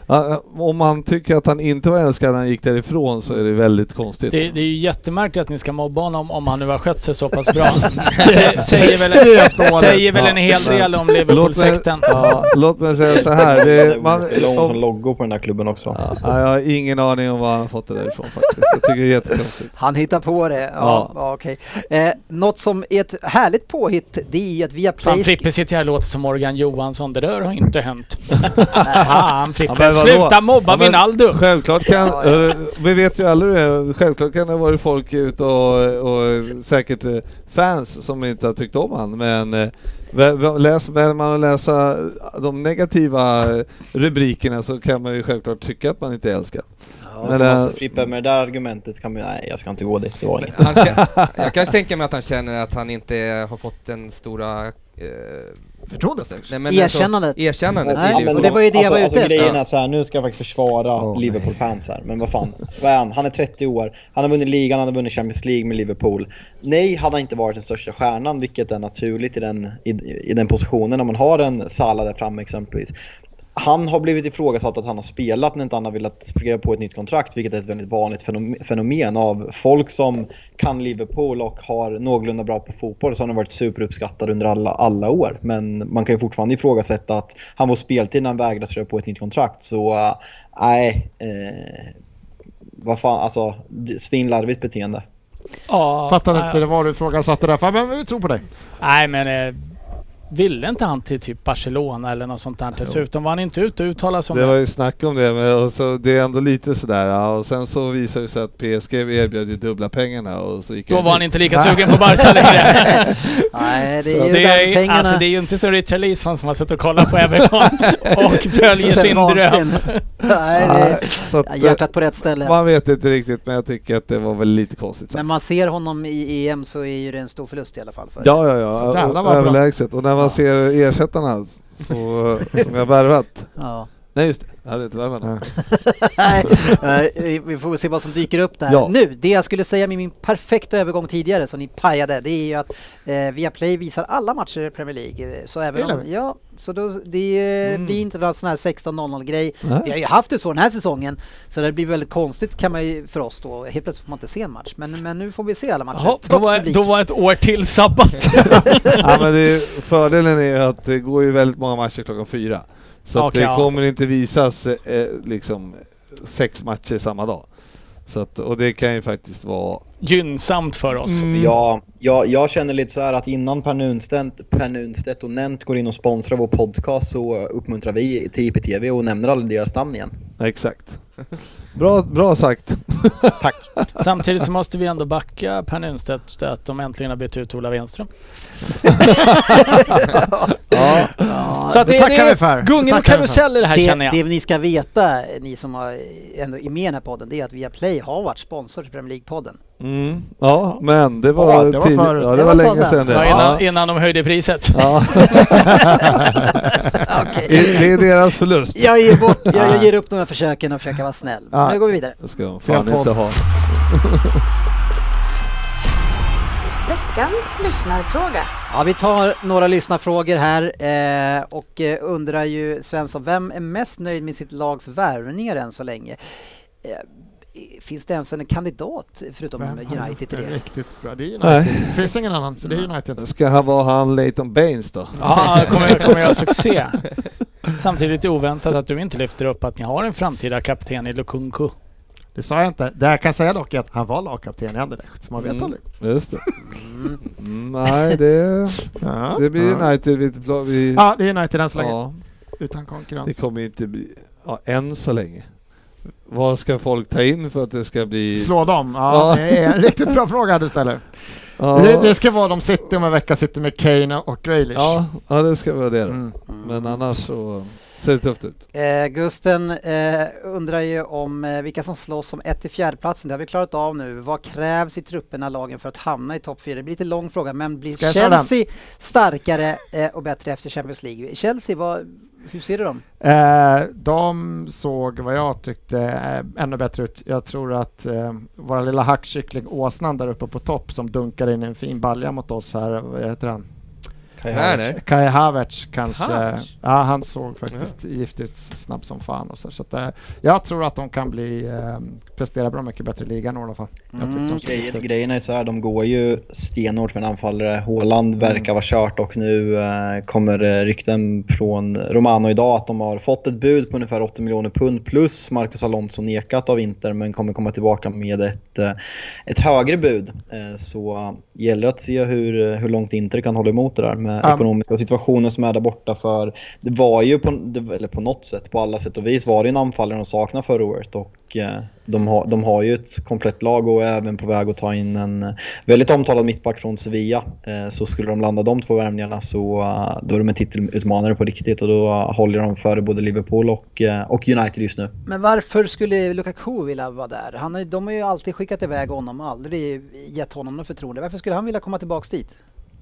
ja, om man tycker att han inte var älskad när han gick därifrån så är det väldigt konstigt. Det, det är ju jättemärkligt att ni ska mobba honom om han nu har skött sig så pass bra. Sä, säger väl, säger väl en hel del om Liverpool-sekten. ja, låt mig säga så här. Det är man, som om, logo på den där klubben också. ja, jag har ingen aning om var han fått det därifrån faktiskt. Jag tycker det är jättekonstigt. Han hittar på det, ja, Ja. okej. Eh, något som är ett härligt påhitt, det är att via Fan Play... Frippe sitter här och låter som Morgan Johansson. Det där har inte hänt. Fan Frippe, Ja, sluta mobba Ja, Wijnaldum! Självklart kan, Ja, ja. hörru, vi vet ju aldrig det, självklart kan det ha varit folk och, och säkert eh, fans som inte har tyckt om han men eh, läs, väljer man att läsa de negativa rubrikerna så kan man ju självklart tycka att man inte är älskad. Men Men, alltså, eh, Frippe, med det där argumentet kan man nej jag ska inte gå dit, det var inget. Jag kan tänka mig att han känner att han inte har fått den stora... Eh, Förtroendet? nej, men Erkännandet. Alltså, erkännandet Nej, till men Liverpool. det var ju det jag var ute alltså, efter. Grejen är så här, nu ska jag faktiskt försvara Åh, Liverpool-fans här, men vad fan. Vad är han? Han är 30 år, han har vunnit ligan, han har vunnit Champions League med Liverpool. Nej, han inte varit den största stjärnan, vilket är naturligt i den, i, i den positionen, om man har en Salah där framme exempelvis. Han har blivit ifrågasatt att han har spelat när inte han har velat skriva på ett nytt kontrakt, vilket är ett väldigt vanligt fenom- fenomen av folk som kan Liverpool och har någorlunda bra på fotboll så har han varit superuppskattad under alla, alla år. Men man kan ju fortfarande ifrågasätta att han får speltid när han vägrar skriva på ett nytt kontrakt. Så äh, nej, eh, vad fan, alltså svinlarvigt beteende. Ja, Fattade nej. inte vad du ifrågasatte där, men vi tror på dig. Nej men eh, ville inte han till typ Barcelona eller något sånt där dessutom? Var han inte ute och uttalade sig om Det det? var ju snack om det, men och så, det är ändå lite sådär. Ja, och sen så visade det sig att PSG erbjöd ju dubbla pengarna och så gick Då jag var han inte lika sugen på Barca längre. Nej, det Så är ju Det är, pengarna. alltså, det är ju inte som Richard Leeson som har suttit och kollat på Everton och följer sin dröm. Nej, det så att, är hjärtat på rätt ställe. man vet inte riktigt, men jag tycker att det var väl lite konstigt. Men man ser honom i EM så är ju det en stor förlust i alla fall. För Ja, ja, ja. Överlägset. Och när man ser ersättarna så, som jag värvat. ja. Nej just det, jag hade inte värvat någon. Nej, vi får se vad som dyker upp där. Ja. Nu, det jag skulle säga med min perfekta övergång tidigare som ni pajade, det är ju att eh, Viaplay visar alla matcher i Premier League. Så även om, ja, så då, det eh, Mm. blir inte någon sån här 16.00 grej. Nej. Vi har ju haft det så den här säsongen, så det blir väldigt konstigt kan man ju för oss då. Helt plötsligt får man inte se en match, men, men nu får vi se alla matcher. Jaha, då, var, publik. då var ett år till sabbat. ja, men det fördelen är ju att det går ju väldigt många matcher klockan fyra. Så att Okej, det ja. kommer inte visas eh, liksom sex matcher samma dag. Så att, och det kan ju faktiskt vara... Gynnsamt för oss. Mm. Ja, jag, jag känner lite så här att innan Per Nunstedt, per Nunstedt och Nent går in och sponsrar vår podcast så uppmuntrar vi till IPTV och nämner aldrig deras namn igen. Exakt. Bra, bra sagt. Tack! Samtidigt så måste vi ändå backa Per Nunstedt att de äntligen har bytt ut Ola Wenström. Ja. Ja, Så att det det, tackar det vi för. är gungor och Tackar vi för. karusell i det här känner det, jag. det ni ska veta, ni som har, ändå är med i den här podden, det är att Viaplay har varit sponsor till Premier League-podden. Mm. ja, men det var, Ja, det var. Ja, Det det var var ett tag länge sedan. det. Ja, innan, innan de höjde priset. Ja. Okej. Det är deras förlust. Jag ger, bort, jag, jag ger upp de här försöken och försöka vara snäll. Ja. Nu går vi vidare. Det ska de fan inte ha. Veckans lyssnarfråga. Ja, vi tar några lyssnarfrågor här eh, och eh, undrar ju Svensson, vem är mest nöjd med sitt lags värvningar än så länge? Eh, finns det ens en kandidat förutom Vem United till det? Riktigt bra. Det är Nej. United. Det finns ingen annan, så det är United. Ska han vara han Leighton Baines då? Ja, kommer, kommer göra succé. Samtidigt oväntat att du inte lyfter upp att ni har en framtida kapten i Lukunku. Det sa jag inte. Det jag kan säga dock är att han var lagkapten i Anderlecht, så man vet Mm. aldrig. Just det. Mm, nej, det, Ja, det blir ja. United. Vi, vi, Ja, det är United än så länge. ja, Utan konkurrens. det kommer inte bli, ja, än så länge. Vad ska folk ta in för att det ska bli... Slå dem? Ja, Ja. det är en riktigt bra fråga du ställer. Ja, Det, det ska vara de City om en vecka, sitter med Kane och Grealish. ja, ja, det ska vara det. Mm. Men annars så ser det tufft ut. Eh, Gusten eh, undrar ju om eh, vilka som slåss om ett till fjärdeplatsen. Det har vi klarat av nu. Vad krävs i trupperna lagen för att hamna i topp fyra? Det blir lite lång fråga, men blir? Chelsea starkare eh, och bättre efter Champions League? Chelsea, vad, hur ser du dem? Eh, de såg vad jag tyckte eh, ännu bättre ut. Jag tror att eh, våra lilla hackkyckling Åsnan där uppe på topp som dunkar in en fin balja mot oss här, vad heter han? Kai Nej, Havertz. nej. Kai Havertz kanske. Havertz? Ja, han såg faktiskt giftig ut, snabb som fan och så. så att, eh, jag tror att de kan bli, eh, prestera bra mycket bättre i ligan i alla fall. Mm. Grejen, grejerna är så här, de går ju stenhårt för en anfallare. Haaland verkar vara kört och nu eh, kommer eh, rykten från Romano idag att de har fått ett bud på ungefär 80 miljoner pund plus Marcus Alonso nekat av Inter men kommer komma tillbaka med ett, ett högre bud. Så gäller att se hur, hur långt Inter kan hålla emot det där med Ja. ekonomiska situationen som är där borta för det var ju på, eller på något sätt, på alla sätt och vis var det en anfallare de saknade förra året och eh, de har, de har ju ett komplett lag och är även på väg att ta in en eh, väldigt omtalad mittback från Sevilla. Eh, Så skulle de landa de två värvningarna så då är de en titelutmanare på riktigt och då håller de före både Liverpool och, och United just nu. Men varför skulle Lukaku vilja vara där? Han har, de har ju alltid skickat iväg honom aldrig gett honom något förtroende. Varför skulle han vilja komma tillbaks dit?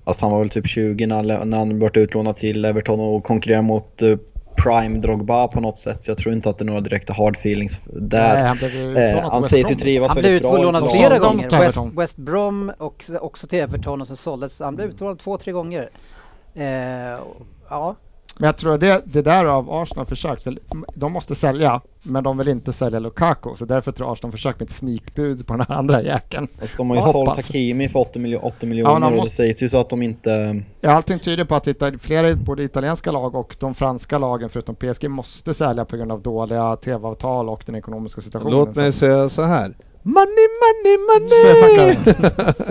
Fast han var väl typ 20 när han, när han blev utlånad till Everton och konkurrerar mot eh, Prime Drogba på något sätt. Så jag tror inte att det är några direkta hard feelings där. Nej, han blev ju Eh, utlånad han sägs ju trivas Han blev väldigt bra. i utlånad laget. flera gånger. till West? West Brom och också till Everton och sen såldes. Han blev utlånad två, tre gånger. Eh, ja, Men jag tror det, det där av Arsenal försökt, de måste sälja, men de vill inte sälja Lukaku, så därför tror jag Arsenal försökt med ett sneakbud på den här andra jäkeln. Alltså, de har ju Jag sålt hoppas. Hakimi för 80, miljo 80 miljoner Ja, de och det måste- sägs ju så att de inte... Ja, allting tyder på att flera både italienska lag och de franska lagen förutom PSG måste sälja på grund av dåliga tv-avtal och den ekonomiska situationen. Låt mig Så- säga så här. Money, money, money!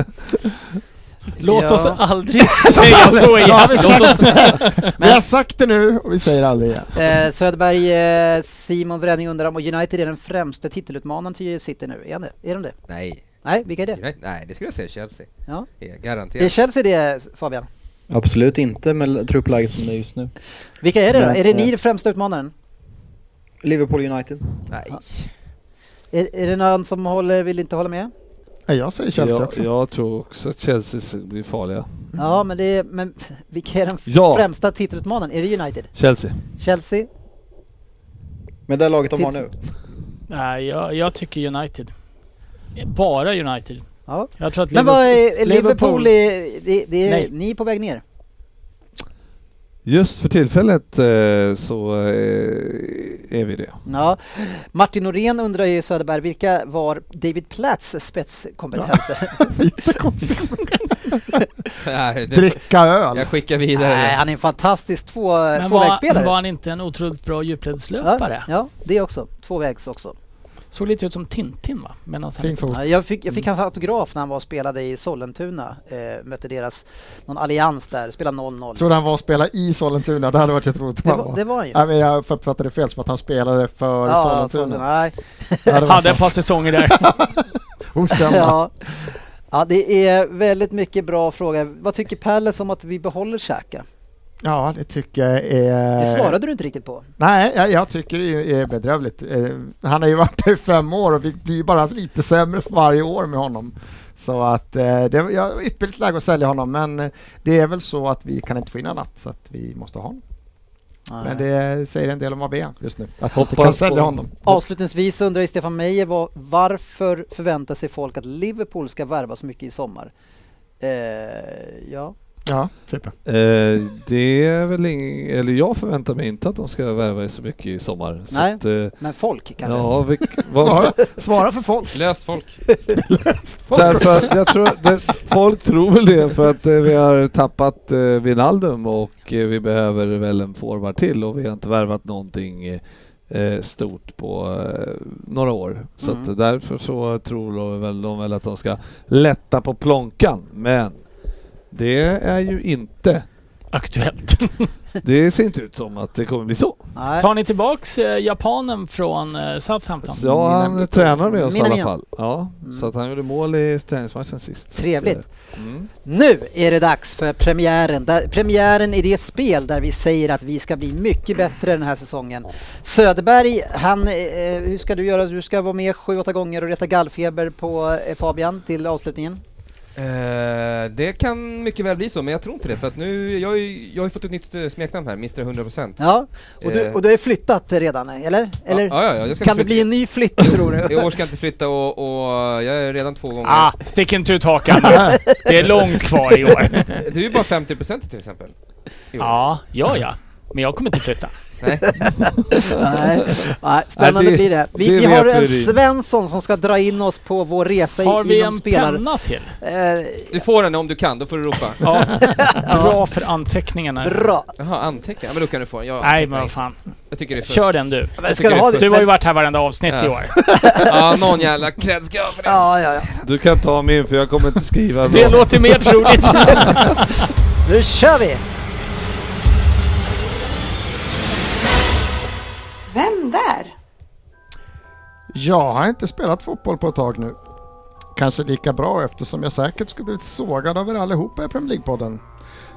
det. Låt Ja. oss aldrig säga så igen. Ja, vi, sagt det. vi har sagt det nu och vi säger aldrig igen. Eh, Söderberg, eh, Simon Wrenning undrar om United är den främsta titelutmanaren till City nu. Är, det? är de det? Nej. Nej, vilka är det? Nej, nej, det skulle jag säga Chelsea. Ja. Ja, Är garanterat. Chelsea det Fabian? Absolut inte med truppläget som det är just nu. Vilka är det då? Men, Är det eh, ni den främsta utmanaren? Liverpool United. Nej. Är, är det någon som håller, vill inte hålla med? Ja, jag säger Chelsea Jag, också. jag tror också att Chelsea ska bli farliga. Ja, men det är, men vilka är den Ja. främsta titelutmanaren? Är det United? Chelsea. Chelsea? Med det laget de har nu. Nej, jag, jag tycker United. Bara United. Ja. Jag tror att Men vad Liverpool- är Liverpool? är, det, det är, ni är på väg ner? Just för tillfället eh, så eh, är vi det. Ja. Martin Norén undrar ju Söderberg, vilka var David Platts spetskompetenser? Det, Dricka öl. jag skickar vidare Nej, han är en fantastisk två, Men var, tvåvägsspelare. var han inte en otroligt bra djupledslöpare? ja, ja, det också. Tvåvägs också. Såg lite ut som Tintin va? Medan Fin fot. Ja, jag, fick, jag fick hans autograf när han var och spelade i Sollentuna. Eh, mötte deras, någon allians där, spelade 0-0. Trodde han var och spela i Sollentuna, det hade varit jätteroligt. Det var, det var han ju. Nej, men jag uppfattade det fel som att han spelade för Ja, Sollentuna. Nej. Det hade ett par säsonger där. Okända. Ja. ja, det är väldigt mycket bra frågor. Vad tycker Palace om att vi behåller Xhaka? Ja, det tycker jag är... Det svarade du inte riktigt på. Nej, jag, jag tycker det är bedrövligt. Eh, han har ju varit där i fem år och vi blir bara lite sämre för varje år med honom. Så att eh, det var ypperligt läge att sälja honom men eh, det är väl så att vi kan inte få in annat så att vi måste ha honom. Men det säger en del om vad vi är just nu. Att vi kan sälja honom. Avslutningsvis undrar ju Stefan Meijer var, varför förväntar sig folk att Liverpool ska värva så mycket i sommar? Eh, ja. Ja, Frippe. Eh, det är väl ing- eller jag förväntar mig inte att de ska värva så mycket i sommar. Så Nej. Att, eh, Men folk kanske? ja, vad, Svara, svara för folk. Löst folk. därför att jag tror, det, folk tror väl det för att eh, vi har tappat eh, Wijnaldum och eh, vi behöver väl en forward till och vi har inte värvat någonting eh, stort på eh, några år. Så Mm. att därför så tror de väl, de väl att de ska lätta på plånkan. Men Det är ju inte. Aktuellt. Det ser inte ut som att det kommer bli så. Nej. Tar ni tillbaks eh, japanen från eh, Southampton? Så han Mina- tränar med oss i alla fall. Ja, Mm. så att han gjorde mål i träningsmatchen sist. Trevligt. Mm. Nu är det dags för premiären. Där, premiären i det spel där vi säger att vi ska bli mycket bättre den här säsongen. Söderberg, han, eh, hur ska du göra? Du ska vara med sju, åtta gånger och reta gallfeber på eh, Fabian till avslutningen. Eh, det kan mycket väl bli så, men jag tror inte det för att nu, jag, har ju- jag har ju fått ett nytt eh, smeknamn här, Mr 100%. Ja, och du, Eh. och du har ju flyttat redan, eller? eller? Ja, ja, ja, jag ska kan inte det bli en ny flytt tror I du? år ska jag inte flytta och, och jag är redan två gånger. Ah, stick inte ut hakan. Det är långt kvar i år. Du är ju bara 50% till exempel. i år. Ja, ja, ja. Men jag kommer inte flytta. Nej. Nej, nej, spännande Nej, det- blir det. Vi, det vi har vi, en. Svensson som ska dra in oss på vår resa Har vi inom en spelare. penna till? Eh, Du får den om du kan, då får du ropa. Ja. Bra för anteckningarna. bra. Jaha, anteckna. Ja, men då kan du få den. Jag, Nej, men vad fan. jag tycker det är fusk. Kör den du. Ska du det är ha. Du har ju varit här varenda avsnitt i Ja. år. Ja, någon jävla cred ska jag för det. Ja, ja, ja. Du kan ta min för jag kommer inte skriva Det låter mer troligt. Nu kör vi! Där? Jag har inte spelat fotboll på ett tag nu. Kanske lika bra eftersom jag säkert skulle blivit sågad av er allihopa i Premier League-podden.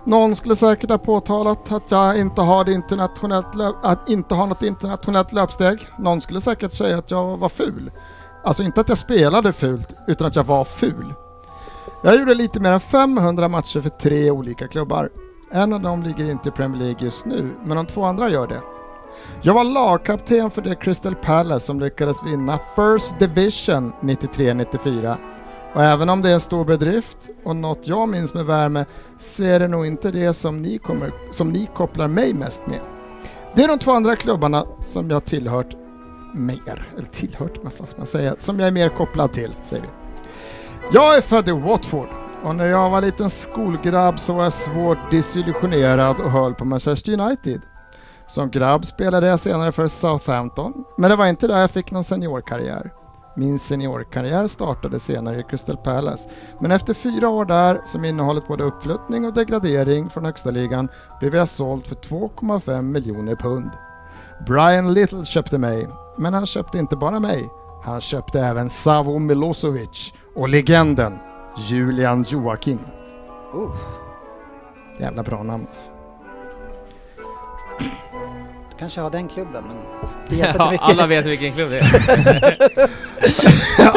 Någon skulle säkert ha påtalat att jag inte har, internationellt löp, att inte har något internationellt löpsteg. Någon skulle säkert säga att jag var ful. Alltså inte att jag spelade fult, utan att jag var ful. Jag gjorde lite mer än 500 matcher för tre olika klubbar. En av dem ligger inte i Premier League just nu, men de två andra gör det. Jag var lagkapten för det Crystal Palace som lyckades vinna First Division 93-94. Och även om det är en stor bedrift och något jag minns med värme så är det nog inte det som ni, kommer, som ni kopplar mig mest med. Det är de två andra klubbarna som jag tillhört mer, eller tillhört, vad fan ska man säga, som jag är mer kopplad till, säger vi. Jag är född i Watford och när jag var liten skolgrabb så var jag svårt desillusionerad och höll på Manchester United. Som grabb spelade jag senare för Southampton, men det var inte där jag fick någon seniorkarriär. Min seniorkarriär startade senare i Crystal Palace, men efter fyra år där, som innehållit både uppflyttning och degradering från högsta ligan, blev jag såld för 2,5 miljoner pund. Brian Little köpte mig, men han köpte inte bara mig. Han köpte även Savo Milosevic och legenden Julian Joakim. Oh. Jävla bra namn alltså. Kanske har den klubben, men det hjälper inte Ja, mycket. alla vet vilken klubb det är.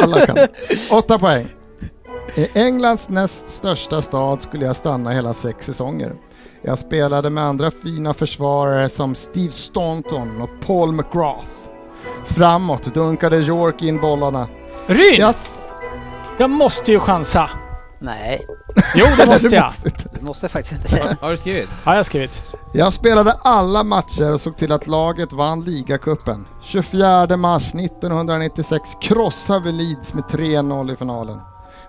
Alla kan. Åtta poäng. I Englands näst största stad skulle jag stanna hela sex säsonger. Jag spelade med andra fina försvarare som Steve Staunton och Paul McGrath. Framåt dunkade York in bollarna. Ryn! Jag, Jag måste ju chansa. Nej, Jo, det måste jag. du måste faktiskt inte säga. Har du skrivit? Har jag skrivit. jag spelade alla matcher och såg till att laget vann ligacupen. 24 mars 1996 krossade vi Leeds med 3-0 i finalen.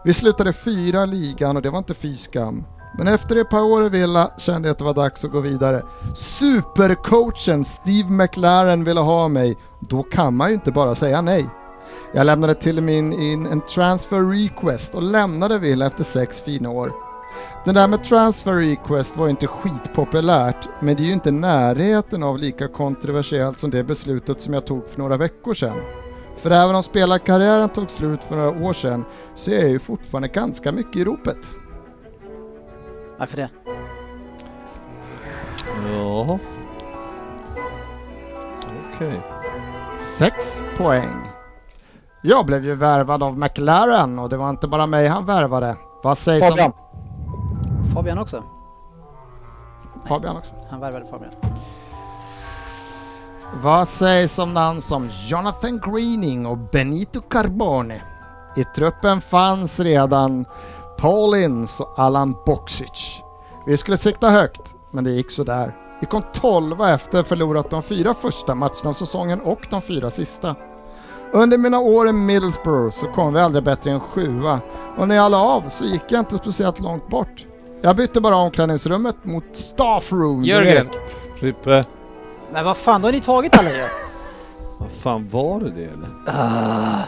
Vi slutade fyra i ligan och det var inte fy skam. Men efter ett par år i Villa kände jag att det var dags att gå vidare. Supercoachen Steve McLaren ville ha mig. Då kan man ju inte bara säga nej. Jag lämnade till och med in, en transfer request och lämnade Villa efter sex fina år. Det där med transfer request var inte skitpopulärt, men det är ju inte närheten av lika kontroversiellt som det beslutet som jag tog för några veckor sedan. För även om spelarkarriären tog slut för några år sedan så är jag ju fortfarande ganska mycket i ropet. Varför det? Ja. Okej. Sex poäng. Jag blev ju värvad av McLaren och det var inte bara mig han värvade. Vad sägs Fabian. om... Fabian också? Fabian också. Han värvade Fabian. Vad sägs om namn som Jonathan Greening och Benito Carbone? I truppen fanns redan Paul Ince och Alan Boksic. Vi skulle sikta högt, men det gick sådär. Vi kom 12 efter förlorat de fyra första matcherna av säsongen och de fyra sista. Under mina år i Middlesbrough så kom vi aldrig bättre än sjua och när jag la av så gick jag inte speciellt långt bort. Jag bytte bara omklädningsrummet mot staff room Jörgen. direkt. Frippe, Men vad fan, då har ni tagit alla ju. vad fan var det det eller? Ah,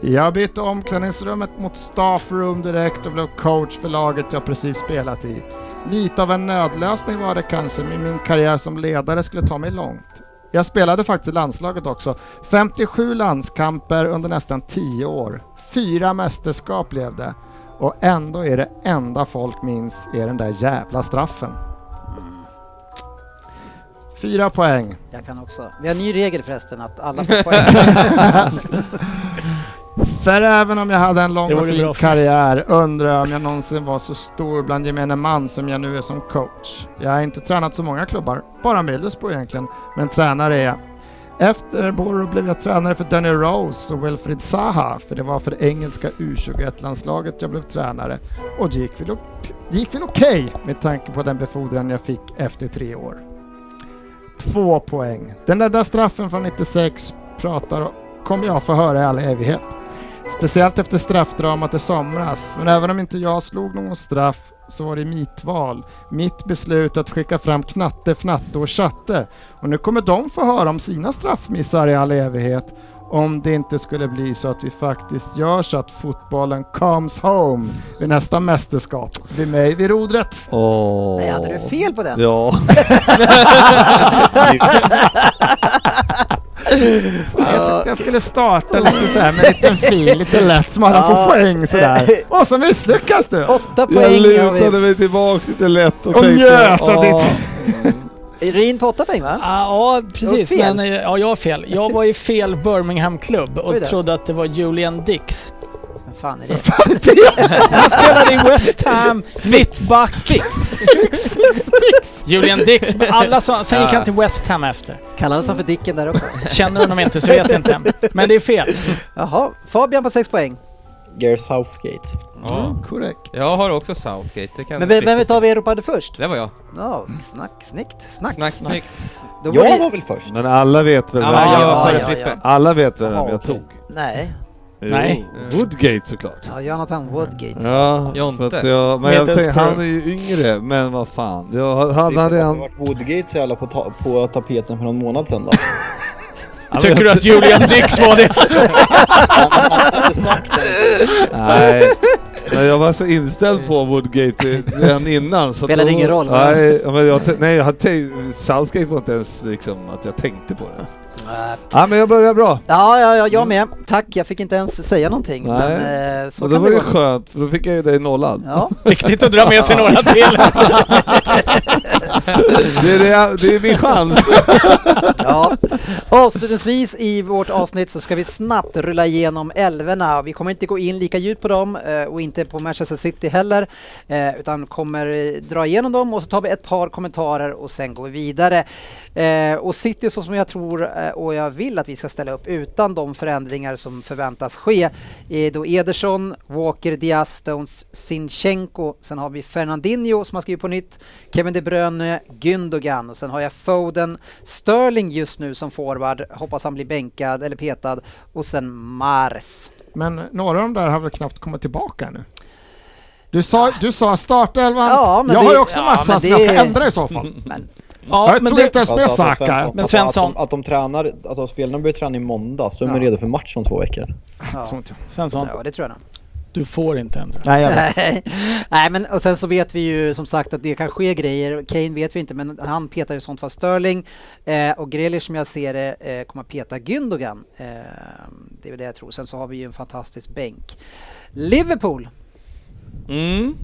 Jag bytte omklädningsrummet mot staffroom direkt och blev coach för laget jag precis spelat i. Lite av en nödlösning var det kanske, men min karriär som ledare skulle ta mig långt. Jag spelade faktiskt i landslaget också. 57 landskamper under nästan 10 år. Fyra mästerskap blev det. Och ändå är det enda folk minns är den där jävla straffen. Fyra poäng. Jag kan också. Vi har en ny regel förresten att alla får poäng. För även om jag hade en lång och fin karriär undrar jag om jag någonsin var så stor bland gemene man som jag nu är som coach. Jag har inte tränat så många klubbar, bara Middlesbrough egentligen, men tränare är jag. Efter Borough blev jag tränare för Danny Rose och Wilfried Zaha, för det var för det engelska U21-landslaget jag blev tränare. Och det gick väl, ok- det gick väl okej med tanke på den befordran jag fick efter tre år. Två poäng. Den där, där straffen från 96 pratar kommer jag få höra i all evighet. Speciellt efter straffdramat i somras. Men även om inte jag slog någon straff så var det mitt val. Mitt beslut att skicka fram Knatte, Fnatte och Chatte. Och nu kommer de få höra om sina straffmissar i all evighet. Om det inte skulle bli så att vi faktiskt gör så att fotbollen comes home vid nästa mästerskap. Vid mig vid rodret. Åh. Nej, hade du fel på den? Ja. Jag tyckte jag skulle starta lite så här med en liten fin, lite lätt så man Ja. får poäng sådär. Och så misslyckas du! Åtta Jag poäng har lutade vi. mig tillbaks lite lätt och, Och tänkte... njöt av "Ah." Rin på åtta poäng va? Ah, ja, precis. Du. Men eh, ja, jag har fel. Jag var i fel Birmingham-klubb och trodde att det var Julian Dix. Fan är det? Han spelade i West Ham, mittback. Julian Dix. Alla sa, sen gick han till West Ham efter. Kallades han för Dicken där också? Känner honom inte så vet jag inte. Men det är fel. Jaha, Fabian på sex poäng. Gareth Southgate. Ja. Korrekt. Jag har också Southgate. Det kan Men vem, vem utav er ropade först? Det var jag. Ja, snack, snyggt, snack. Snack, snyggt. Då var Jag det- var väl först? Men alla vet väl Ja, vem men jag ja, ja, ja. Alla vet väl vem jag tog? Nej. Jo, Nej. Woodgate såklart. Ja, Jonathan Woodgate. Ja, Jonte. för att jag, men jag tänkte, han är ju yngre, men vad fan. Jag hade, Har redan... varit Woodgate så jävla på, ta- på tapeten för någon månad sedan då? Tycker du att Julian Dix var det? Han. Nej, men jag var så inställd på Woodgate redan innan. Så Spelade då, ingen roll? Nej, men jag, nej, jag hade tänkt, Southgate var inte ens liksom att jag tänkte på det. Ja, men jag börjar bra. Ja, ja, ja, jag med. Tack, jag fick inte ens säga någonting. Nej. Men eh, så och var det det vara. skönt, för då fick jag ju dig nollad. Ja, Viktigt att dra med sig några till. Det är, det, det är min chans. ja. Avslutningsvis i vårt avsnitt så ska vi snabbt rulla igenom älvorna. Vi kommer inte gå in lika djupt på dem eh, och inte på Manchester City heller. eh, Utan kommer dra igenom dem och så tar vi ett par kommentarer och sen går vi vidare. Och City så som jag tror och jag vill att vi ska ställa upp utan de förändringar som förväntas ske är då Ederson, Walker, Diaz, Stones, Sinchenko. Sen har vi Fernandinho som har skrivit på nytt, Kevin De Bruyne, Gündogan och sen har jag Foden, Sterling just nu som forward. Hoppas han blir bänkad eller petad och sen Mars. Men några av de där har väl knappt kommit tillbaka ännu? Du sa, du sa startelvan. Ja, jag det- har ju också ja, massa men som jag ska det- ändra i så fall. Men Ja, jag men tog det, inte ens med Alltså, alltså, Saka. Men att- Svensson. Att de, att de tränar, alltså spelarna börjar träna i måndag så är de Ja. redo för match om två veckor. ja, Tror. Svensson, ja, det tror jag nog. du får inte ändra. Nej, jag vet. Nej. Men och sen så vet vi ju som sagt att det kan ske grejer. Kane vet vi inte men han petar ju sånt fall Sterling eh, och Grealish som jag ser det eh, kommer peta Gündogan. Eh, det är väl det jag tror. Sen så har vi ju en fantastisk bänk. Liverpool. Mm.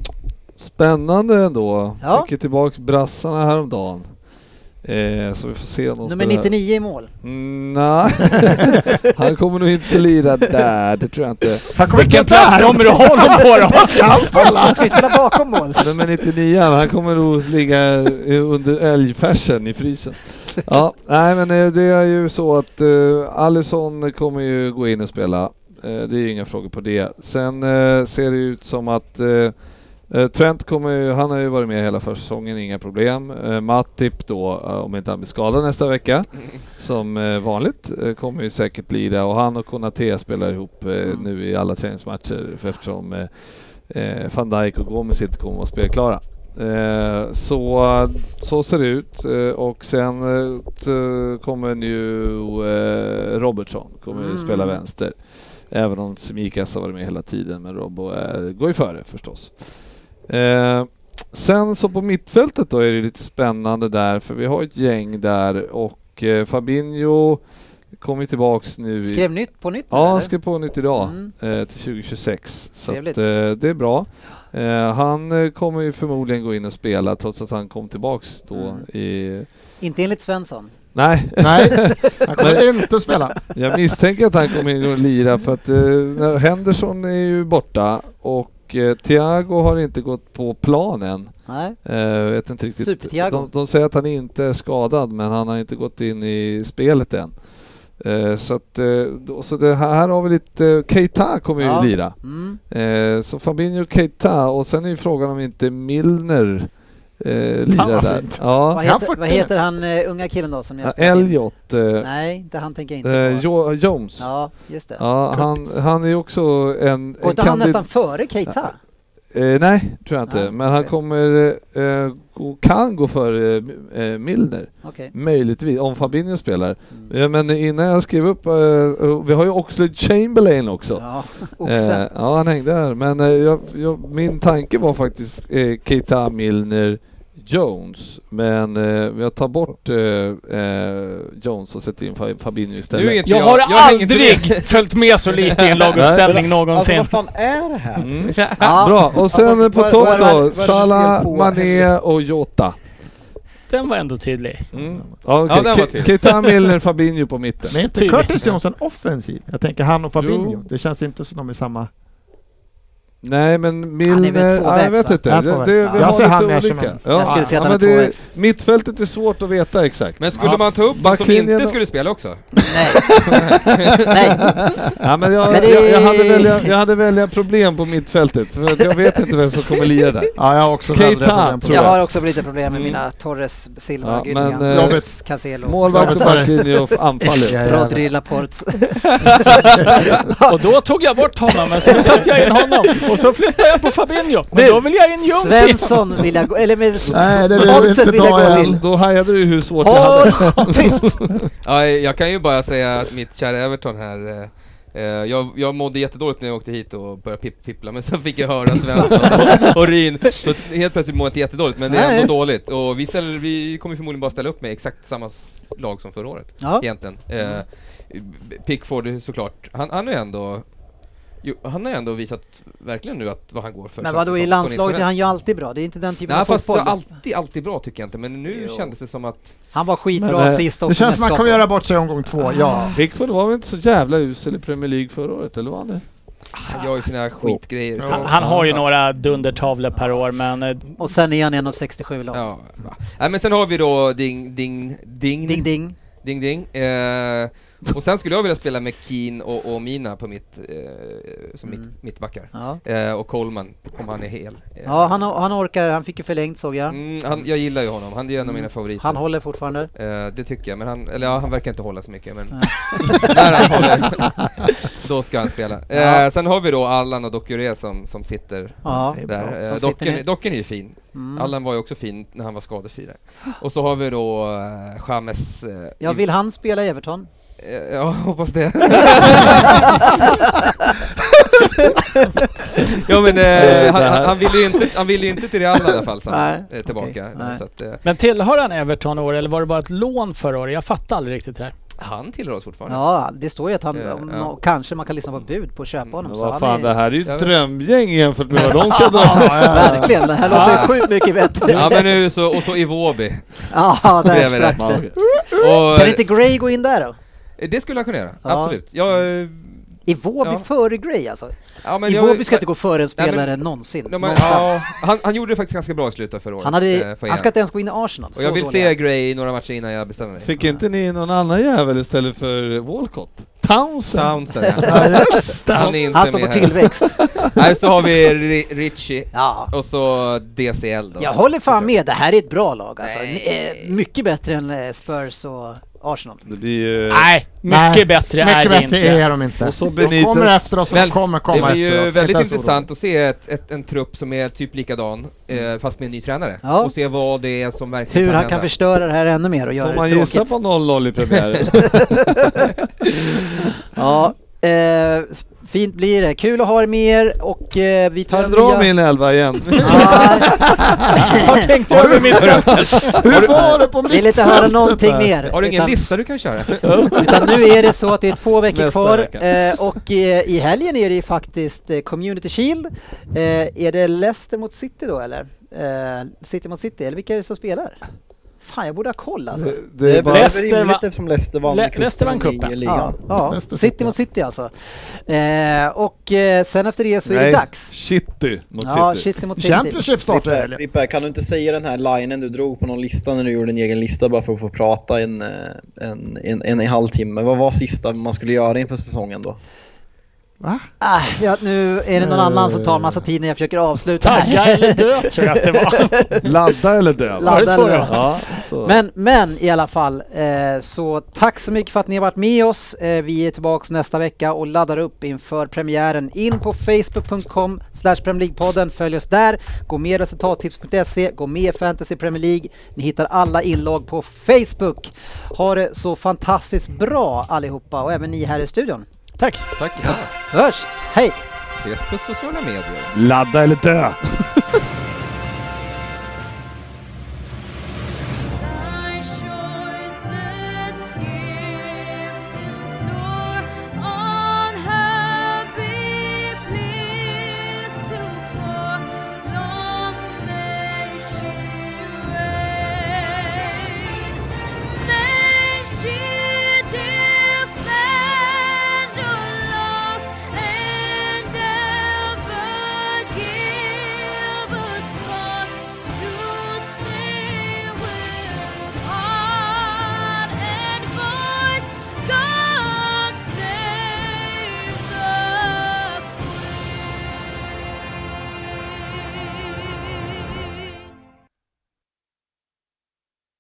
Spännande ändå. Ja. Fick tillbaka brassarna häromdagen. Eh, så vi får se om Nummer spelar- 99 i mål. Mm, nej, han kommer nog inte lira där, det tror jag inte. Han kommer Vilken inte plats där. kommer du ha honom på då? Han ska ju spela bakom mål. Nummer 99, han kommer nog ligga eh, under älgfärsen i frysen. Ja, nej men eh, det är ju så att uh, Alisson kommer ju gå in och spela. Eh, det är ju inga frågor på det. Sen eh, ser det ut som att eh, eh, Trent kommer ju, han har ju varit med hela försäsongen, inga problem. Uh, Matip då, eh, om inte han blir skadad nästa vecka, som eh, vanligt, eh, kommer ju säkert lira och han och Konate spelar ihop eh, nu i alla träningsmatcher eftersom eh, eh, van Dijk och Gomes inte kommer att vara spelklara. Eh, så, så ser det ut eh, och sen eh, kommer eh, Robertson kommer Mm. spela vänster. Även om Semikas har varit med hela tiden, men Robbo är, går ju före förstås. Eh, sen så på mittfältet då är det lite spännande där, för vi har ett gäng där och eh, Fabinho kommer tillbaks nu. i- Skrev nytt på nytt Ja, han eller? skrev på nytt idag Mm. eh, till 2026. Så att, eh, det är bra. Eh, han eh, kommer ju förmodligen gå in och spela trots att han kom tillbaks då Mm. i... Inte enligt Svensson. Nej, Nej, han kommer inte spela. jag misstänker att han kommer in och lira för att eh, Henderson är ju borta och eh, Thiago har inte gått på planen. Nej. Eh, vet inte riktigt. De, de säger att han inte är skadad men han har inte gått in i spelet än. Eh, så att, eh, då, så det här, här har vi lite, eh, Keita kommer Ja. ju lira. Mm. Så Fabinho Keita och sen är ju frågan om inte Milner eh, lirar vad där. Ja, Vad, Ja, heter, 40. vad heter han uh, unga killen då som har ja? Elliot. Eh, Nej, inte han tänker jag inte på. jo, Jones. Ja, Ja, just det. han, han är också en... Går en inte han nästan före Keita? Eh, nej, tror jag inte. Ja, Men han kommer, eh, gå, kan gå för eh, Milner. Okej. Möjligtvis, om Fabinho spelar. Mm. Ja, men innan jag skrev upp, eh, vi har ju Oxlade Chamberlain också. Ja, Eh, ja, han hängde här. Men eh, jag, jag, min tanke var faktiskt eh, Keita, Milner, Jones. Men eh, jag tar bort eh, eh, Jones och sätter in Fa- Fabinho istället. Inte Jag jag, har jag aldrig följt med så lite i en laguppställning Alltså någonsin. vad fan är det här? Mm. Ja. Bra, och sen Alltså, på topp då, Salah, Mané och Jota. Den var ändå tydlig. Mm. Ja, okej. Ja, den var till. Keita, Milner, Fabinho på mitten. Men är inte. Curtis Johnson offensiv? Jag tänker han och Fabinho. Jo. Det känns inte som de är samma. Nej men Han är väl Milner, tvåvägs, ja, jag vet va? inte. Ja, Det, det, vi Ja. Jag har ser han lite olika. en- Jag skulle säga att han men är tvåvägs. Mittfältet är svårt att veta exakt. Men skulle Ja. man ta upp de som inte skulle spela också? Nej. Nej. Ja, men jag, Men det- jag, jag, hade välja, jag hade välja problem på mittfältet, för jag vet inte vem som kommer lira där. Ja, jag har också Keita, tror Jag det. har också lite problem med mina Torres, Silva, Ja, Gudingan, eh, Cancelo, Målvakt och backlinje och anfall. Ja, ja. Rodri, Laporte. Och då tog jag bort honom, men sen satte jag in honom. Och så flyttade jag på Fabinho. Men då vill jag in igen. Svensson vill jag gå, eller med Nej, det vill vi oddsen inte vill jag ta gå än. till. Då hajade du hur svårt jag hade. Håll tyst! Ja, jag kan ju bara säga att mitt kära Everton här eh, eh, jag, jag mådde jättedåligt när jag åkte hit och började pip, fippla men sen fick jag höra Svensson och, och Ryn Så helt plötsligt mår jag inte jättedåligt men det är Nej. ändå dåligt och vi, ställer, vi kommer förmodligen bara ställa upp med exakt samma lag som förra året Ja. egentligen eh, Pickford såklart, han, han är ändå Jo, han har ändå visat verkligen nu att vad han går för Men vadå, i landslaget är han ju alltid bra. Det är inte den typen Nej av fast så fotboll. alltid, alltid bra tycker jag inte men nu Jo. kändes det som att Han var skitbra Men, eh, sist också. Det känns som med man kommer göra bort sig i omgång två, ja. Pickford var väl inte så jävla usel i Premier League förra året, eller var han det? han gör ju sina skitgrejer så- Han, han har ju några dundertavlor per år, men eh, Och sen är han 1,67 lång. Ja. Nej men sen har vi då Ding Ding Ding Ding ding. Ding Ding. Eh, och sen skulle jag vilja spela med Keen och, och Mina på mitt, eh, som Mm. mitt, mittbackar. Ja. Eh, och Coleman, om han är hel. Eh, Ja, han, han orkar. Han fick ju förlängt såg jag. Mm, han, jag gillar ju honom, han är en av mina favoriter. Han håller fortfarande. Eh, det tycker jag, men han, eller ja, han verkar inte hålla så mycket men när han håller, då ska han spela. Eh, Ja. Sen har vi då Allan och Dokure som, som sitter Ja. Där. Eh, docken, docken är ju fin. Mm. Allan var ju också fin när han var skadefri där. Och så har vi då James... eh, Ja, vill han spela i Everton? Eh, Ja, hoppas det. ja men eh, han, han, han ville ju inte, han ville ju inte till Real i alla fall sen, Nej, eh, tillbaka. Eh, nej. Så att, eh, Men tillhör han Everton år eller var det bara ett lån förra året? Jag fattar aldrig riktigt det här. han tillhör oss fortfarande. Ja, det står ju att han, Ja, om ja. kanske man kan lyssna på bud på att köpa honom. Så vad fan, är, det här är ju Jag ett drömgäng jämfört med vad de kan dra. Verkligen, det här låter sjukt mycket bättre. Ja men nu så, och så Iwobi. Ja, där sprack det. det. Och, Kan inte Gray gå in där då? Det skulle han kunna göra, Ja. absolut. Jag, eh, Iwobi Ja. före Gray alltså? ja, men jag- Iwobi ska inte gå före en Nej, men- spelare någonsin. Ja, men, ja, han, han gjorde det faktiskt ganska bra i slutet av förra året. Han, hade, eh, för han ska inte ens gå in i Arsenal. Och jag vill dålig är se. Gray i några matcher innan jag bestämmer mig. Fick inte ni någon annan jävel istället för Walcott? Townsend? Townsend ja. Han är inte Han står på här. tillväxt. Nej, så har vi Ri- Richie Ja. och så DCL då. Jag håller fan med, det här är ett bra lag alltså. Mycket bättre än eh, Spurs och Arsenal. Det blir ju... Nej, mycket Nej, bättre är Mycket det bättre inte. är de inte. Och så De Benitez. kommer efter oss och de kommer det komma blir efter ju oss. väldigt intressant att se ett, ett, en trupp som är typ likadan, eh, fast med en ny tränare. Ja. Och se vad det är som verkligen Hur kan han kan hända. förstöra det här ännu mer och göra Får det man tråkigt. gissa på 0-0 i premiären? Ja, Eh, fint blir det. Kul att ha er med er och eh, vi tar Jag drar nya... min elva igen. Nej, Har tänkt över mittfältet. Hur var det på vill inte höra någonting mer. Har du ingen utan- lista du kan köra? Utan nu är det så att det är två veckor Nästa kvar vecka. eh, och eh, i helgen är det ju faktiskt eh, Community Shield. Eh, är det Leicester mot City då eller? Eh, City mot City, eller vilka är det som spelar? Fan, jag borde ha koll alltså. Det, Det det är bara... Leicester rimligt va- eftersom Leicester vann Le- Leicester vann cupen cupen. i ligan. Ja, ja. City City. mot City alltså. Eh, och eh, sen efter det så är det Nej, dags. City mot Ja, City. City mot City. Championship startar Frippe, helgen. Frippe, kan du inte säga den här linen du drog på någon lista när du gjorde en egen lista bara för att få prata en, eh, en, en, en, en halvtimme? Vad var sista man skulle göra inför säsongen då? Va? Ah, ja, nu är det någon annan som tar en massa tid när jag försöker avsluta. Tagga eller dö tror jag att det var. Ladda eller dö? Ladda det så eller- var? Ja, så. Men, men i alla fall, eh, så tack så mycket för att ni har varit med oss. Eh, vi är tillbaks nästa vecka och laddar upp inför premiären. In på facebook.com League-podden, följ oss där. Gå med resultattips.se, gå med Fantasy Premier League. Ni hittar alla inlogg på Facebook. Ha det så fantastiskt bra allihopa och även ni här i studion. Tack. Tack. Så hörs, hej! Ses på sociala medier. Ladda eller dö!